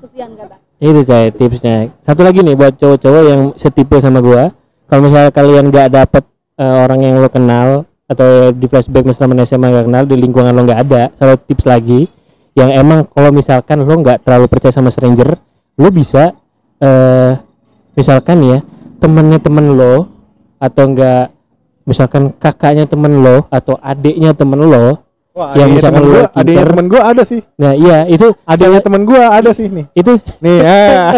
kesian. kata Itu coy tipsnya. Satu lagi nih buat cowok-cowok yang setipe sama gua. Kalau misalnya kalian nggak dapet eh, orang yang lo kenal atau di flashback misalnya teman SMA gak kenal di lingkungan lo nggak ada, satu tips lagi yang emang kalau misalkan lo nggak terlalu percaya sama stranger, lo bisa eh misalkan ya temennya temen lo atau enggak misalkan kakaknya temen lo atau adiknya temen lo Wah, Yang adiknya misalkan temen lu gua, adiknya pinter. temen gua ada sih. nah iya itu Adiknya temen gua ada sih nih. itu Nih, [laughs] ah.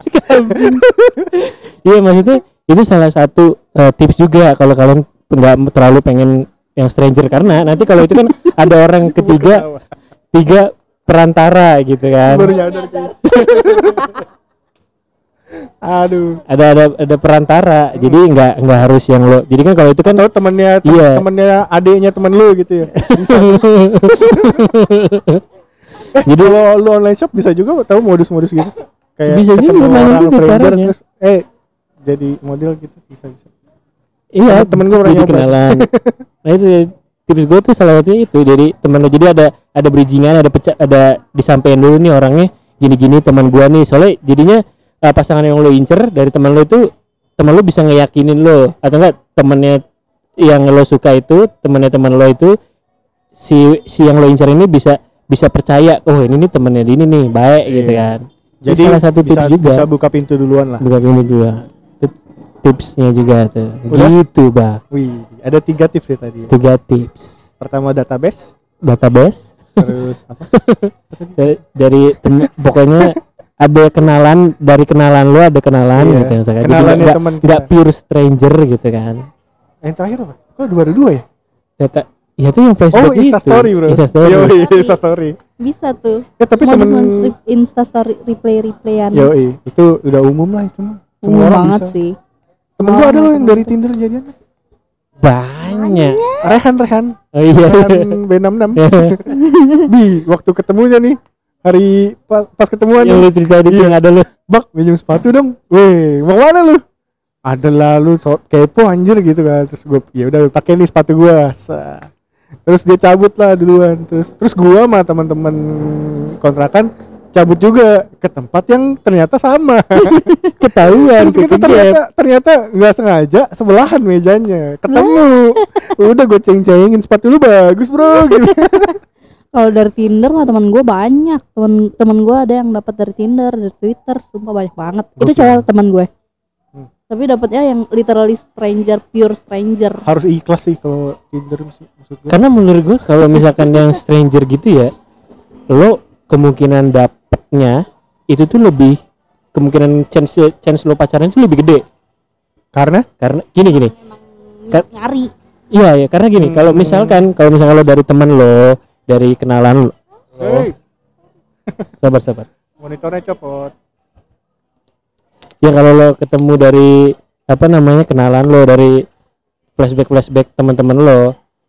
[laughs] Iya maksudnya itu salah satu eh, tips juga kalau kalian nggak terlalu pengen yang stranger karena nanti kalau itu kan [laughs] ada orang ketiga tiga perantara gitu kan baru nyadar kayak. Aduh. ada ada ada perantara jadi nggak nggak harus yang lo jadi kan kalau itu kan Atau temennya tem- Iya. temennya adiknya temen lu gitu ya. Bisa. [laughs] jadi Kalau lu online shop bisa juga tahu modus-modus gitu. Kayak Bisa juga, ketemu banyak orang juga stranger caranya. terus eh jadi model gitu bisa bisa. iya temen- temen jadi nyoba. kenalan [laughs] nah itu tips gue tuh salah satunya itu jadi teman lo jadi ada ada bridgingan ada pecah ada disampaikan dulu nih orangnya gini-gini teman gua nih soalnya jadinya uh, pasangan yang lo incer dari teman lo itu teman lo bisa ngeyakinin lo atau enggak temennya yang lo suka itu temennya teman lo itu si si yang lo incer ini bisa bisa percaya oh ini nih temennya ini nih baik gitu Iya. kan Jadi salah satu bisa, tips juga bisa buka pintu duluan lah. ini juga Itu tipsnya juga tuh Udah? gitu bang Wih, ada tiga tips ya tadi. tiga tips Pertama database, database terus apa? [laughs] dari, dari tem- pokoknya ada kenalan dari kenalan lu ada kenalan Iya, gitu misalkan. Jadi kenalannya nggak- teman kita. nggak pure stranger gitu kan Yang terakhir apa? Kok dua ada dua ya? data ya itu yang Facebook Oh, Insta itu story, Bro. Insta story Yoi, Insta story. bisa tuh Ya, tapi temen insta story replay replayan Yoi, itu udah umum lah itu mah. Semua umum orang banget bisa. sih Temen gua ada loh yang dari Tinder jadian. banyak Rehan Rehan, oh iya Rehan [laughs] B66. [laughs] Bi, waktu ketemunya nih hari pas, pas ketemuan yang lu cerita di Iya. yang ada lu Bak, minjem sepatu dong. Weh, mau mana lu? Ada lah lu so kepo anjir gitu kan. Terus gue ya udah pakai nih sepatu gua. Sa. Terus dia cabut lah duluan. Terus terus gua sama teman-teman kontrakan cabut juga ke tempat yang ternyata sama. [laughs] ketahuan Terus kita ternyata ternyata nggak sengaja sebelahan mejanya ketemu. Udah gue ceng-cengin sepatu lu bagus bro gitu. [laughs] kalau dari Tinder mah teman gue banyak. Teman teman gue ada yang dapat dari Tinder dari Twitter sumpah banyak banget. Itu cewek teman gue. Hmm. tapi dapatnya yang literally stranger pure stranger. Harus ikhlas sih kalau Tinder sih maksud gue. karena menurut gua kalau misalkan yang stranger gitu ya lo kemungkinan dapetnya itu tuh lebih kemungkinan chance chance lo pacaran itu lebih gede. Karena? Karena gini gini. Ka- nyari. Iya ya karena gini kalau Hmm. misalkan kalau misalkan lo dari teman lo dari kenalan lo hey, sabar sabar. Monitornya copot. ya kalau lo ketemu dari apa namanya kenalan lo dari flashback flashback teman-teman lo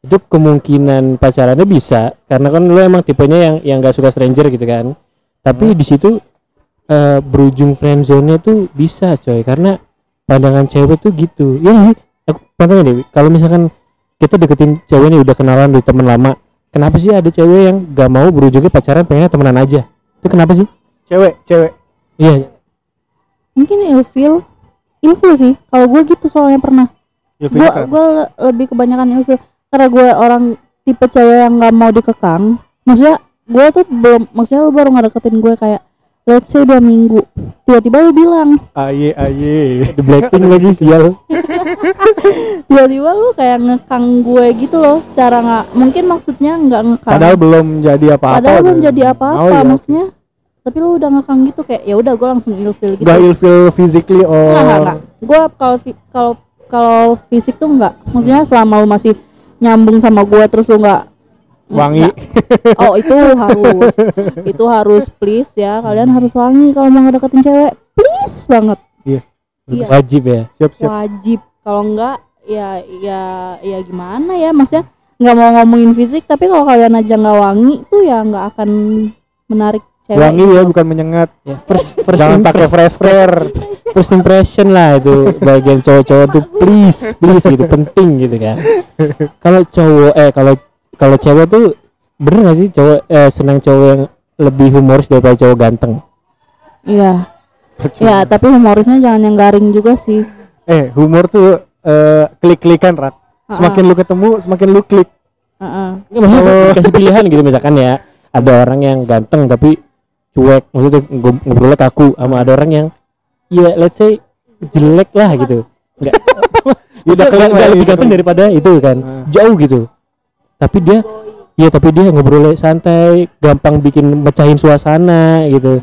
itu kemungkinan pacarannya bisa karena kan lo emang tipenya yang yang gak suka stranger gitu kan. Tapi di situ eh, berujung friendzone nya tuh bisa coy karena pandangan cewek tuh gitu. Ya sih? Aku contohnya deh kalau misalkan kita deketin cewek ini udah kenalan dari teman lama kenapa sih ada cewek yang gak mau berujungnya pacaran pengennya temenan aja? Itu kenapa sih? Cewek, cewek. iya. Mungkin ilfil. Ilfil sih kalau gue gitu soalnya pernah. Gue gue le- lebih kebanyakan ilfil. Karena gue orang tipe cewek yang nggak mau dikekang. Maksudnya gue tuh belum maksudnya lu baru ngedeketin gue kayak let's say dua minggu. Tiba-tiba lu bilang. Aye, aye. The Blackpink lagi sial [laughs] tiba-tiba lu kayak ngekang gue gitu loh secara nggak mungkin maksudnya nggak ngekang Padahal belum jadi apa-apa. Padahal belum jadi apa-apa Oh, iya. maksudnya tapi lu udah ngekang gitu kayak ya udah gue langsung ilfil gitu Gak ilfil physically or Enggak, enggak, enggak. Gue kalau kalau kalau fisik tuh enggak. Maksudnya selama lu masih nyambung sama gue terus lu enggak wangi. enggak. Oh, itu harus. [laughs] itu harus please ya. Kalian harus wangi kalau mau ngedeketin cewek. Please banget. Iya. Iya. wajib ya Siap, siap. Wajib. Kalau enggak ya ya ya gimana ya maksudnya nggak mau ngomongin fisik tapi kalau kalian aja nggak wangi tuh ya nggak akan menarik cewek. Wangi ya, bukan menyengat. ya first first Jangan pakai fresh care. first impression lah itu. Bagian cowok-cowok tuh please please gitu penting gitu kan. Kalau cowok eh kalau kalau cewek tuh bener gak sih cowok eh, senang cowok yang lebih humoris daripada cowok ganteng? Iya. Ya tapi humorisnya jangan yang garing juga sih. Eh, humor tuh eh, klik-klikan, Rat. Semakin lu ketemu, semakin lu klik. Heeh. Nggak, maksudnya dikasih pilihan gitu misalkan ya ada orang yang ganteng tapi cuek maksudnya ngob- ngobrolnya kaku sama ada orang yang ya let's say jelek lah gitu nggak [laughs] Ya udah lah lebih gitu. ganteng daripada itu kan Ah. jauh gitu tapi dia iya tapi dia ngobrolnya santai gampang bikin mecahin suasana gitu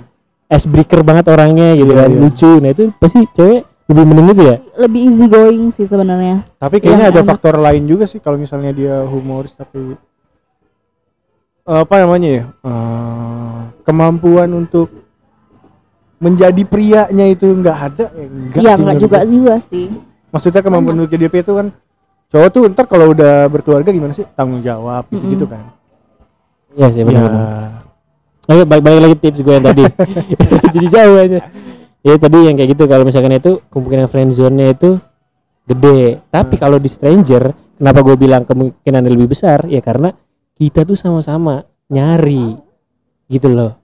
ice breaker banget orangnya gitu Iya, kan iya. lucu nah itu pasti cewek lebih mending itu ya lebih easy going sih sebenarnya Tapi kayaknya Yang ada enak. faktor lain juga sih kalau misalnya dia humoris tapi Eh, apa namanya ya? Eh, kemampuan untuk menjadi prianya itu enggak ada ya enggak Iya sih enggak menurut juga gue. juga sih Maksudnya kemampuan untuk jadi pria itu kan cowok tuh ntar kalau udah berkeluarga gimana sih tanggung jawab gitu, -gitu kan. iya sih Ya, benar Oke, balik, balik lagi tips gue yang tadi. [laughs] [laughs] Jadi jauh aja. Ya tadi yang kayak gitu kalau misalkan itu kemungkinan friend zone-nya itu gede. Tapi Hmm. kalau di stranger kenapa gue bilang kemungkinan lebih besar? Ya karena kita tuh sama-sama nyari. Gitu loh.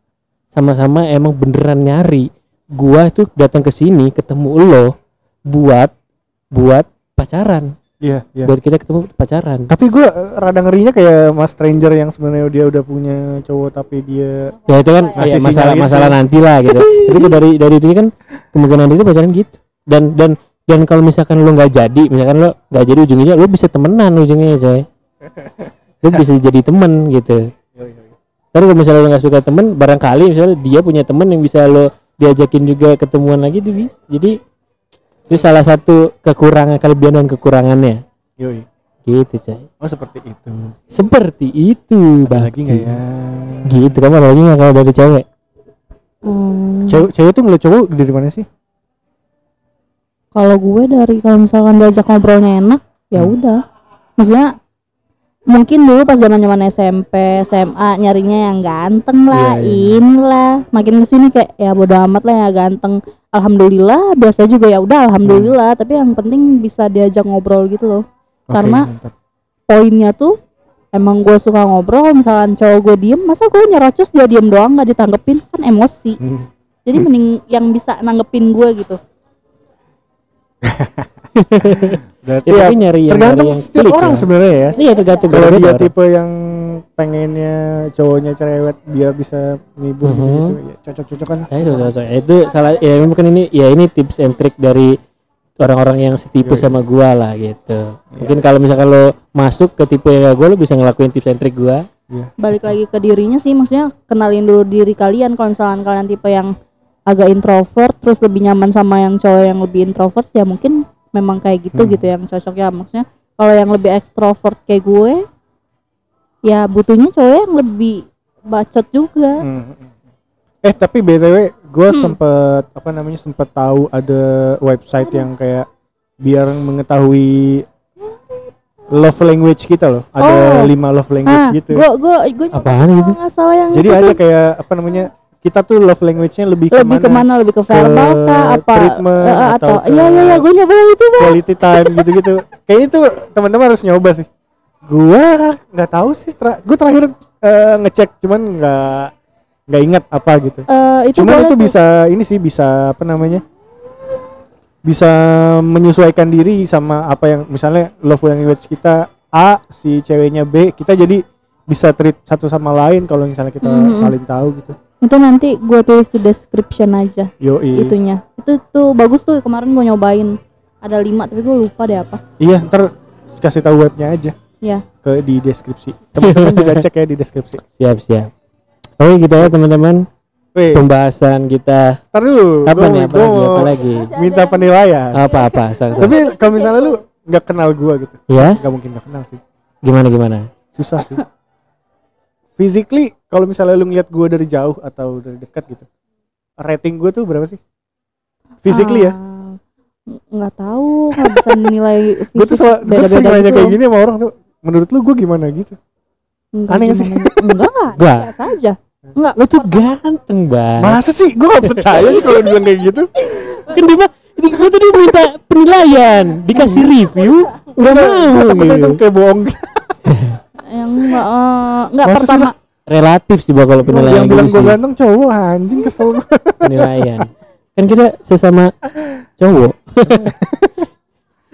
Sama-sama emang beneran nyari. Gua tuh datang ke sini ketemu lo buat buat pacaran Iya, iya. buat kita ketemu pacaran. Tapi gue rada ngerinya kayak Mas Stranger yang sebenarnya dia udah punya cowok tapi dia ya itu kan Masih ya, masalah sinyal gitu. masalah nanti lah gitu. [laughs] Tapi itu dari dari itu kan kemungkinan itu pacaran gitu. Dan dan dan kalau misalkan lo nggak jadi misalkan lo nggak jadi ujungnya lo bisa temenan ujungnya coy. Lo bisa jadi temen gitu. Tapi kalau misalnya lo nggak suka temen barangkali misalnya dia punya temen yang bisa lo diajakin juga ketemuan lagi tuh bis jadi itu salah satu kekurangan kelebihan dan kekurangannya Yoi. gitu coy Oh seperti itu. seperti itu Ada lagi nggak ya? gitu kamu ada lagi nggak kalau dari cewek Hmm, Cewek, cewek tuh ngeliat cowok dari mana sih? kalau gue dari kalau misalkan diajak ngobrolnya enak ya Hmm. udah maksudnya mungkin dulu pas zaman zaman SMP SMA nyarinya yang ganteng lah Iya, iya. in lah makin ke sini kayak ya bodo amat lah ya ganteng. Alhamdulillah biasa juga ya udah alhamdulillah. Tapi yang penting bisa diajak ngobrol gitu loh. Oke, Karena- mantap. poinnya tuh emang gue suka ngobrol misalkan cowok gue diem masa gue nyerocos dia diem doang nggak ditanggepin? Kan emosi. Hmm. jadi mending yang bisa nanggepin gue gitu [laughs] Berarti ya, ya, tapi nyari yang tergantung nyari yang setiap klik orang ya. sebenarnya ya. iya tergantung Kalau dia orang. tipe yang pengennya cowoknya cerewet dia bisa ngibur Mhm. gitu, gitu ya cocok-cocokan. Ya, itu, cocok. itu salah ya mungkin ini ya ini tips and trick dari orang-orang yang setipe sama gua lah gitu. Mungkin kalau misalkan lo masuk ke tipe yang gua lo bisa ngelakuin tips and trick gua. balik lagi ke dirinya sih maksudnya kenalin dulu diri kalian kalau misalkan kalian tipe yang agak introvert terus lebih nyaman sama yang cowok yang lebih introvert ya mungkin memang kayak gitu Hmm. gitu yang cocok ya maksudnya kalau yang lebih ekstrovert kayak gue ya butuhnya cowok yang lebih bacot juga Hmm. Eh tapi btw gue Hmm. sempet apa namanya sempet tahu ada website yang kayak biar mengetahui love language kita loh. Ada Oh. lima love language ah gitu. gue gue gue Apaan gitu? nggak salah yang Jadi itu ada kayak apa namanya kita tuh love language-nya lebih, lebih ke mana lebih ke verbal kah apa treatment eh, atau atau ke- iya iya iya gue nyoba itu bang quality time gitu-gitu. [laughs] Kayaknya itu teman-teman harus nyoba sih. Gua nggak tahu sih. Tra- gue terakhir eh, ngecek cuman nggak nggak ingat apa gitu. Eh, itu Cuman itu tuh. bisa ini sih bisa apa namanya? Bisa menyesuaikan diri sama apa yang misalnya love language kita A, si ceweknya B, kita jadi bisa treat satu sama lain kalau misalnya kita Mhm. saling tahu gitu. Itu nanti gue tulis di description aja Yo itunya itu tuh bagus tuh kemarin gue nyobain ada lima tapi gue lupa deh apa Iya, ntar kasih tahu webnya aja ya ke di deskripsi. Teman-teman juga cek ya di deskripsi. [laughs] Siap siap. Oke gitu ya teman-teman pembahasan kita ntar dulu. apa gua- nih apa gua lagi apa lagi Minta penilaian. apa apa Tapi kalau misalnya lu nggak kenal gua gitu, ya nggak mungkin nggak kenal sih. gimana gimana Susah sih. [laughs] Physically, kalau misalnya lu ngeliat gua dari jauh atau dari dekat gitu, rating gua tuh berapa sih? Physically ya. Ah, ng- nggak tahu nggak bisa nilai Gue tuh fisik sel- gua tuh sering nanya gitu kayak gini sama orang tuh. Menurut lu gua gimana gitu? Enggak Aneh nggak sih? gimana. enggak enggak Enggak. biasa aja enggak lo tuh ganteng banget Masa sih? Gua gak percaya sih kalau bilang kayak gitu. kan dia mah ini gue tadi minta penilaian dikasih review nggak mau Takutnya itu gitu. kayak bohong. Enggak enggak Masa sih, pertama relatif sih Bang, kalau penilaian yang bilang gua sih ganteng cowok anjing kesel [laughs] penilaian kan kita sesama cowok [laughs]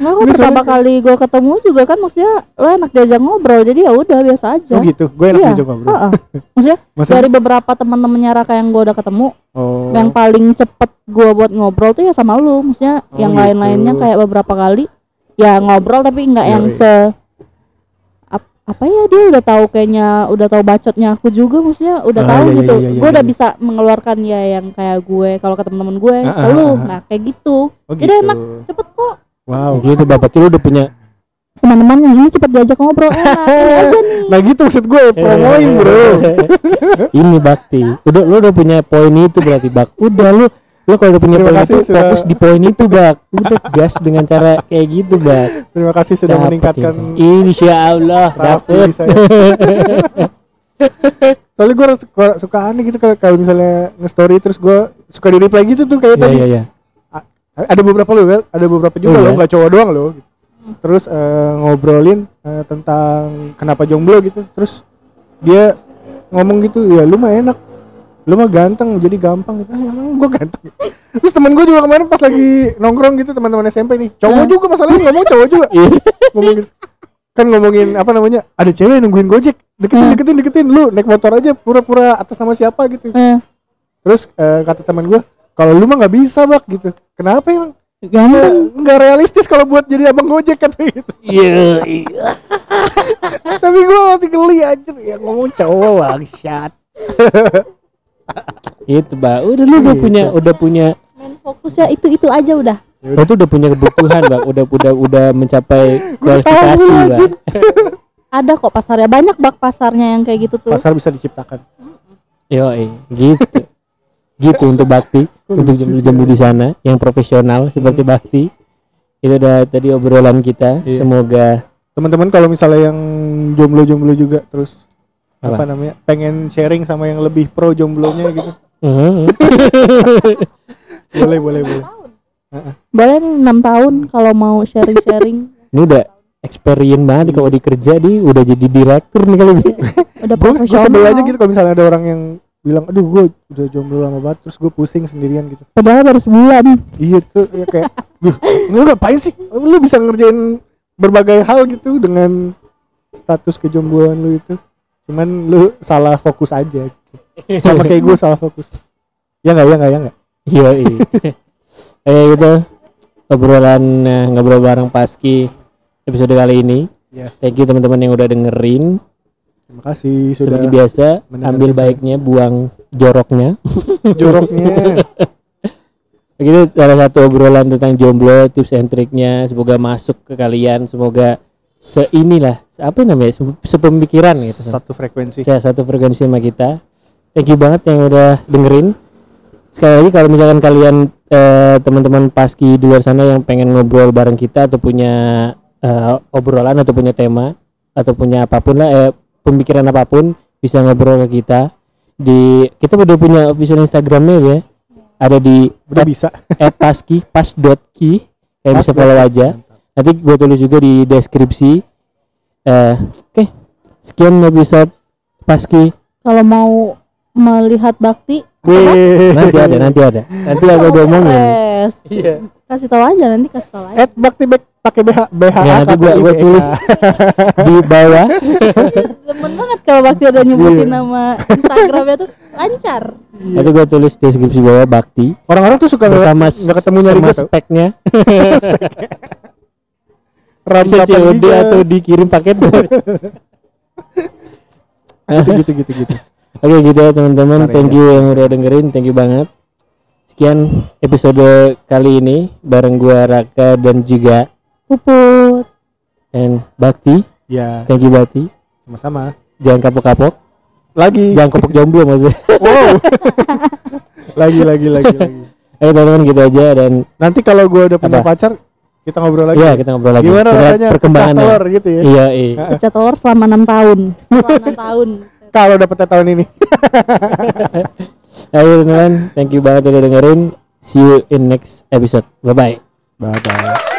kok Ini pertama soalnya- kali gue ketemu juga kan maksudnya lo enak diajak ngobrol jadi ya udah biasa aja Oh gitu, gue enak Iya. diajak ngobrol. Heeh. maksudnya [laughs] Masa dari beberapa teman-temannya Raka yang gue udah ketemu oh, yang paling cepet gue buat ngobrol tuh ya sama lu maksudnya Oh, yang gitu. lain-lainnya kayak beberapa kali ya ngobrol tapi nggak yang Yoi. se apa ya dia udah tahu kayaknya udah tahu bacotnya aku juga maksudnya udah Ah, tahu iya, gitu iya, iya, gue iya, udah iya. bisa mengeluarkan ya yang kayak gue kalau ke teman-teman gue Ah, ah, lu ah, ah. nah kayak gitu oh jadi gitu. enak. cepet kok Wow. gitu bapak lu udah punya teman-teman yang ini cepet diajak ngobrol [laughs] enak aja nih Nah gitu maksud gue promoin bro. [laughs] ini bakti udah lu udah punya poin itu berarti bak udah lu lu kalau udah punya poin itu sudah- fokus di poin itu [laughs] bak udah gas dengan cara kayak gitu bak Terima kasih sudah Dapet meningkatkan itu. insya Allah dapet. [laughs] Soalnya gue suka, suka aneh gitu kalau misalnya nge-story terus gue suka di reply gitu tuh kayak Iya tadi. iya iya Ada beberapa lo kan, ada beberapa juga Oh, lo iya? nggak cowok doang lo. terus eh, ngobrolin eh, tentang kenapa jomblo gitu terus dia ngomong gitu ya lu mah enak lu mah ganteng jadi gampang gitu. Ah, emang gue ganteng. Terus temen gue juga kemarin pas lagi nongkrong gitu teman-teman SMP nih. Cowok juga masalahnya ngomong cowok juga. [laughs] Ngomong gitu kan ngomongin apa namanya ada cewek nungguin gojek. Deketin Hmm. deketin deketin. Lu naik motor aja pura-pura atas nama siapa gitu. Terus eh, kata teman gue kalau lu mah nggak bisa bak gitu. Kenapa emang? Ya, ganteng nggak realistis kalau buat jadi abang gojek kata gitu. Iya. [laughs] tapi gue masih geli aja ya ngomong cowok bangsat [laughs] Itu, Mbak. Udah lu udah Gitu. punya udah punya main fokusnya itu itu aja udah Lo tuh udah punya kebutuhan, Bang. Udah udah udah mencapai kualifikasi, Bang. ada kok pasarnya banyak bak pasarnya yang kayak gitu tuh pasar bisa diciptakan Yo, gitu. gitu untuk bakti, untuk jemu-jemu di sana yang profesional seperti bakti. Itu udah tadi obrolan kita. Iya. Semoga teman-teman kalau misalnya yang jomblo-jomblo juga terus apa? Apa? namanya pengen sharing sama yang lebih pro jomblonya gitu. [laughs] boleh boleh boleh. boleh nih enam tahun kalau mau sharing sharing ini udah experience banget kalau dikerja di udah jadi direktur nih kali ini. udah [laughs] gue profesional. sebel aja gitu kalau misalnya ada orang yang bilang aduh gue udah jomblo lama banget terus gue pusing sendirian gitu. Padahal baru sebulan. Iya tuh ya kayak "Duh, lu ngapain sih? Lu bisa ngerjain berbagai hal gitu dengan status kejombloan lu itu. Cuman lu salah fokus aja gitu. [laughs] sama kayak gue salah fokus ya nggak ya nggak ya nggak Iya, iya. [laughs] Eh gitu. Obrolan eh, ngobrol bareng Paski episode kali ini. Ya. Thank you teman-teman yang udah dengerin. terima kasih sudah Seperti biasa, ambil baiknya, buang joroknya. [laughs] joroknya Begitu salah satu obrolan tentang jomblo, tips and triknya semoga masuk ke kalian, semoga seinilah apa namanya se- sepemikiran gitu satu frekuensi saya satu frekuensi sama kita thank you banget yang udah dengerin. Sekali lagi kalau misalkan kalian eh, teman-teman paski di luar sana yang pengen ngobrol bareng kita atau punya eh, obrolan atau punya tema atau punya apa pun lah eh, pemikiran apa pun bisa ngobrol ke kita. Di kita udah punya official Instagramnya ya ada di udah bisa. [laughs] @paski pas.ki kalian bisa Pas follow dot ki. aja. Nanti gue tulis juga di deskripsi. Eh oke. Sekian episode paski. Kalau mau melihat bakti. Wih. nanti ada nanti ada. Nanti aku udah omongin Yes. iya. Kasih tahu aja nanti kasih tahu aja. At bakti bek pakai BH BH ya nanti gua gua tulis di bawah. Temen banget kalau bakti udah nyebutin Iya. nama Instagramnya tuh. Lancar. Nanti gua tulis deskripsi bawah bakti. Orang-orang tuh suka bersama nggak ketemu nyari sama speknya. [laughs] RAM bisa 8 COD atau dikirim paket. [laughs] Gitu gitu gitu gitu Oke gitu ya teman-teman, thank ya. you yang udah dengerin, thank you banget. Sekian episode kali ini bareng gua Raka dan juga puput dan Bakti. ya Thank you Bakti. sama-sama Jangan kapok-kapok, lagi jangan kapok jomblo maksudnya. [laughs] wow [laughs] lagi lagi lagi lagi Oke teman-teman gitu aja dan nanti kalau gue udah punya Apa? pacar kita ngobrol lagi iya kita ngobrol lagi. gimana Kita rasanya pecah perkembangannya. telur gitu ya Iya, iya. pecah telur selama enam tahun [laughs] selama enam tahun kalau dapetnya tahun ini [laughs] Ayo teman-teman, thank you banget udah dengerin. See you in next episode. Bye bye. bye bye